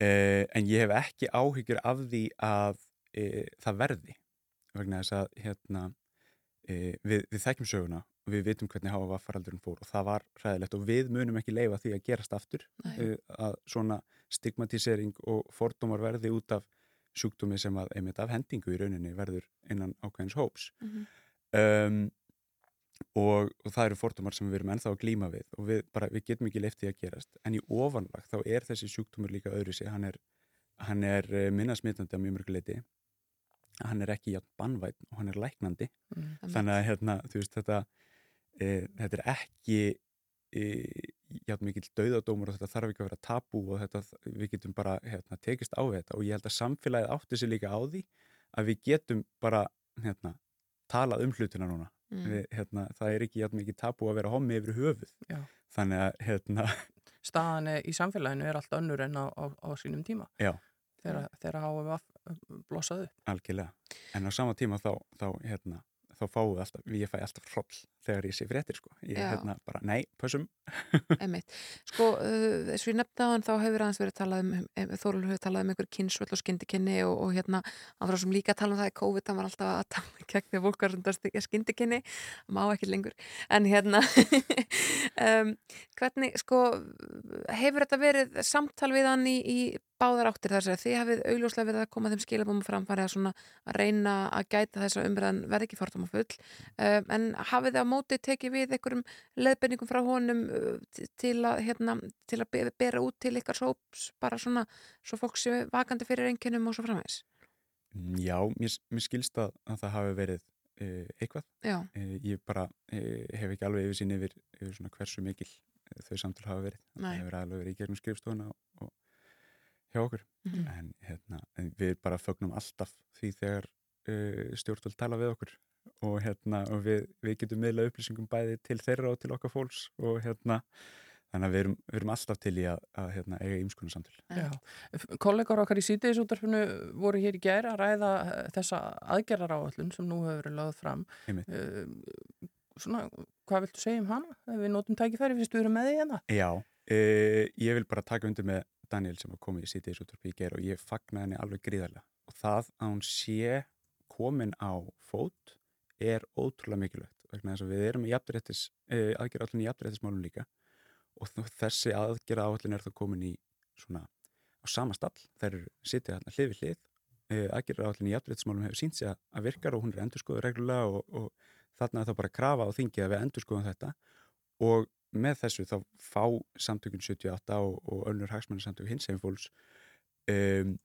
uh, en ég hef ekki áhyggjur af því að uh, það verði. Vegna þess að hérna, uh, við, við þekkjum söguna og við vitum hvernig hafa faraldurinn fór og það var ræðilegt og við munum ekki leifa því að gerast aftur að svona stigmatisering og fordómar verði út af sjúkdómi sem að einmitt af hendingu í rauninni verður innan ákveðins hóps Mhm. um, og, og það eru fordómar sem við erum ennþá að glíma við og við, bara, við getum ekki leift því að gerast. En í ofanlag þá er þessi sjúkdómur líka öðru sig hann er, hann er eh, minna smitandi að mjög mörgu leiti hann er ekki játn bannvætt og hann er læknandi. Mm. þannig að hérna, þú veist þetta e, þetta er ekki e, játn mikill dauðadómur og þetta þarf ekki að vera tabú og þetta, við getum bara hérna, tekist á þetta. Og ég held að samfélagið átti sig líka á því að við getum bara hérna, talað um hlutina núna Mm. við, hérna, það er ekki játn mikið tabú að vera hommi yfir höfuð Já. þannig að hérna, Staðan í samfélaginu er allt önnur en á, á, á sínum tíma. já, Þegar, HVF blossaði upp. algjörlega en á sama tíma þá, þá hérna þá fáum við alltaf, ég fæ alltaf hroll þegar ég sé fréttir sko, ég Já. hérna bara, nei, pössum Einmitt. Sko, uh, eins og ég nefndi á hann þá hefur aðeins verið talað um, um Þóruldur hefur talað um einhver kynnsvöld og skindikinni og, og hérna, hann frá sem líka að tala um það í COVID, hann var alltaf að tala gegn því að fólk var svona skindikinni má ekki lengur, en hérna um, hvernig, sko hefur þetta verið samtal við hann í, í báðar áttir þar að þið hafið augljóslega verið að koma þeim skilabóma framfæri að svona að reyna að gæta þess að umræðan verði ekki fordóma full um, en hafið þið á móti tekið við einhverjum leðbenningum frá honum uh, til að, hérna, til að be- bera út til ykkar sóps bara svona, svo fólk sé vakandi fyrir einnkennum og svo framvegs Mm, Já, mér, mér skilst að, að það hafi verið uh, eitthvað. Já. Uh, ég bara uh, hef ekki alveg yfir sín yfir, yfir svona hversu mikil þau samtal hafa verið. Nei. Það hefur alveg verið í gegnum skrifstofuna og, og hjá okkur. Mhm. en, hérna, en við bara fögnum alltaf því þegar stjórnvöld tala við okkur og, hérna, og við, við getum miðla upplýsingum bæði til þeirra og til okkar fólks og hérna Þannig að við erum, við erum alltaf til í að, að hérna, eiga ímskunni samtöl. Já. Kollegar okkar í sítiðisútarfinu voru hér í gær að ræða eh, þessa aðgerðaráallun sem nú hefur verið lögð fram. Uh, svona, hvað viltu segja um hana? Ef við notum tækifæri, finnst við erum með því hérna? Já, uh, ég vil bara taka undir með Daniel sem var komið í sítiðis útvarpi í ger og ég fagna henni alveg gríðarlega. Og það að hún sé komin á fót er ótrúlega mikilvægt vegna þess að við erum í jafnréttis, uh, aðgerðallin í jafnréttismálum líka og þessi aðgerða áallin er þá komin í svona á sama stall, þær sitið hérna hlið við hlið. Uh, aðgerða áallin í jafnréttismálum hefur sínt sig að, virkar og hún er endurskoðu reglulega og, og þarna er þá bara að krafa á þingi að við endurskoðum þetta. Og með þessu þá fá samtökun 78 og, og önnur hagsmannasamtök hins sem fólks um,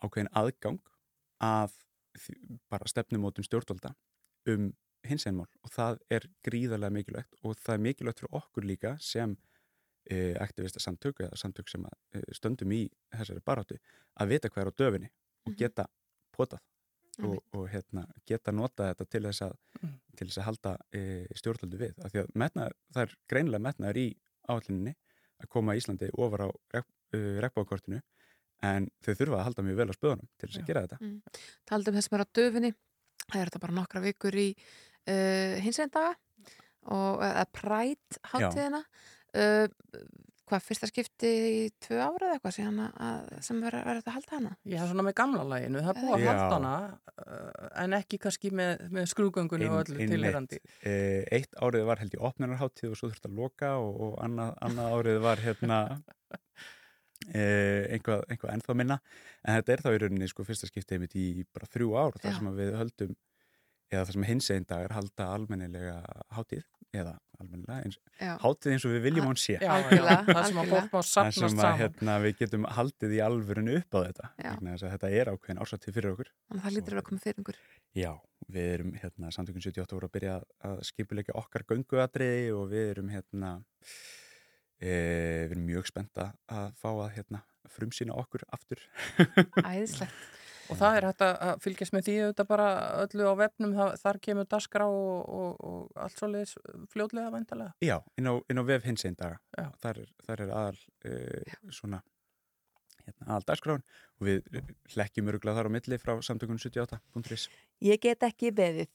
ákveðin aðgang að bara stefnumótum stjórnvalda um hins einmál og það er gríðarlega mikilvægt og það er mikilvægt fyrir okkur líka sem e, aktivista samtök eða samtök sem að, e, stöndum í þessari baráttu að vita hvað er á döfinni og geta potað og, og hérna, geta nota þetta til þess að, til þess að halda e, stjórnvaldu við. Af því að metnaður, það er greinilega metnaður í áallinni að koma Íslandi ofar á rek, rekbákortinu en þau þurfa að halda mjög vel á spöðunum til þess að gera þetta. Mm. Taldum þess með á döfinni það er þetta bara nokkra vikur í uh, hins einn daga og eða præt hátíðina uh, hvað fyrsta skipti í tvö ára eða eitthvað síðan að, sem verður þetta að halda hana Já, svona með gamla læginu, það er búið að halda hana uh, en ekki kannski með, með skrúgöngunni og öllu. Eh, Eitt árið var held í opnunarháttíð og svo þurfti að loka og, og annað, annað árið var hérna eh, einhvað, einhvað ennþá minna. En þetta er þá í rauninni sko fyrsta skiptið mitt í bara þrjú ár þar sem að við höldum eða þar sem hins einn dagar halda almennilega hátíð eða almennilega eins, hátíð eins og við viljum að hún sé. Já, já, það sem að fólk má Það safnast sem að saman. hérna, við getum haldið í alvörinu upp á þetta Já. vegna þess að þetta er ákveðin ársatíð fyrir okkur. Þannig að það lítur að koma fyrir yngur. Já, við erum hérna samtökun 78 voru að byrja að skipuleika okkar gönguatriði og við erum hérna e, við erum mjög spenta að fá að hérna frumsýna okkur aftur Æðislegt. Og það er hægt að fylgjast með því auðvitað bara öllu á vefnum, það, þar kemur dagskrá og, og, og allt svoleiðis fljótlega væntalega. Já, inn á, inn á vef hins einn daga Já. þar, er- þar er aðal e, svona hérna, aðal dagskráin og við hlekkjum öruglega þar á milli frá samtökun 78.is Ég get ekki beðið.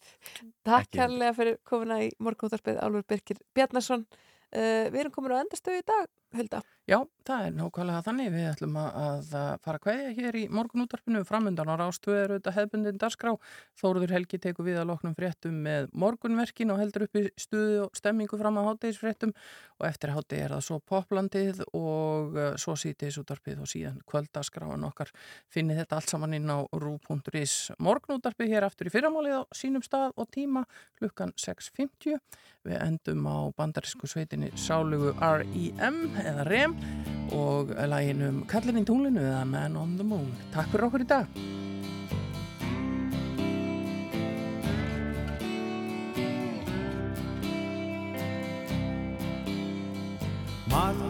Takk kærlega fyrir komuna í morgunúttarpið Álfur Birkir Bjarnason. Uh, við erum komin á endastöðu í dag, Hulda. Já, það er nákvæmlega þannig. Við ætlum að, fara að kveðja hér í morgunúttarpinu framöndan á rástöðu er auðvitað hefbundin dagskrá. Þóruður Helgi tekur við að loknum fréttum með morgunverkin og heldur upp í stuðu og stemmingu fram að hátegisfréttum og eftir hátegi er það svo poplandið og uh, svo sítiðis úttarpið og síðan kvöldaskráin okkar finnið þetta allt saman inn á rú.is morgunúttarpið hér aftur í fyrramálið á sínum stað og tíma klukkan 6.50 við endum á bandarísku sveitinni sálugu R.E.M. eða REM og læginum Kallin í tunglinu eða Man on the Moon. Takk fyrir okkur í dag. Martha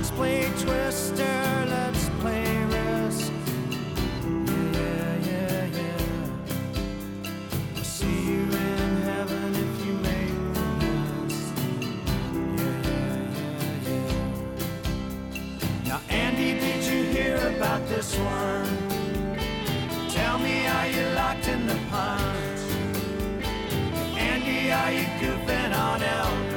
Let's play Twister, let's play Risk. Yeah, yeah, yeah. I'll see you in heaven if you make. Yeah, yeah, yeah, yeah. Now, Andy, did you hear about this one? Are you goofing on out?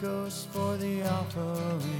Ghost for the offering.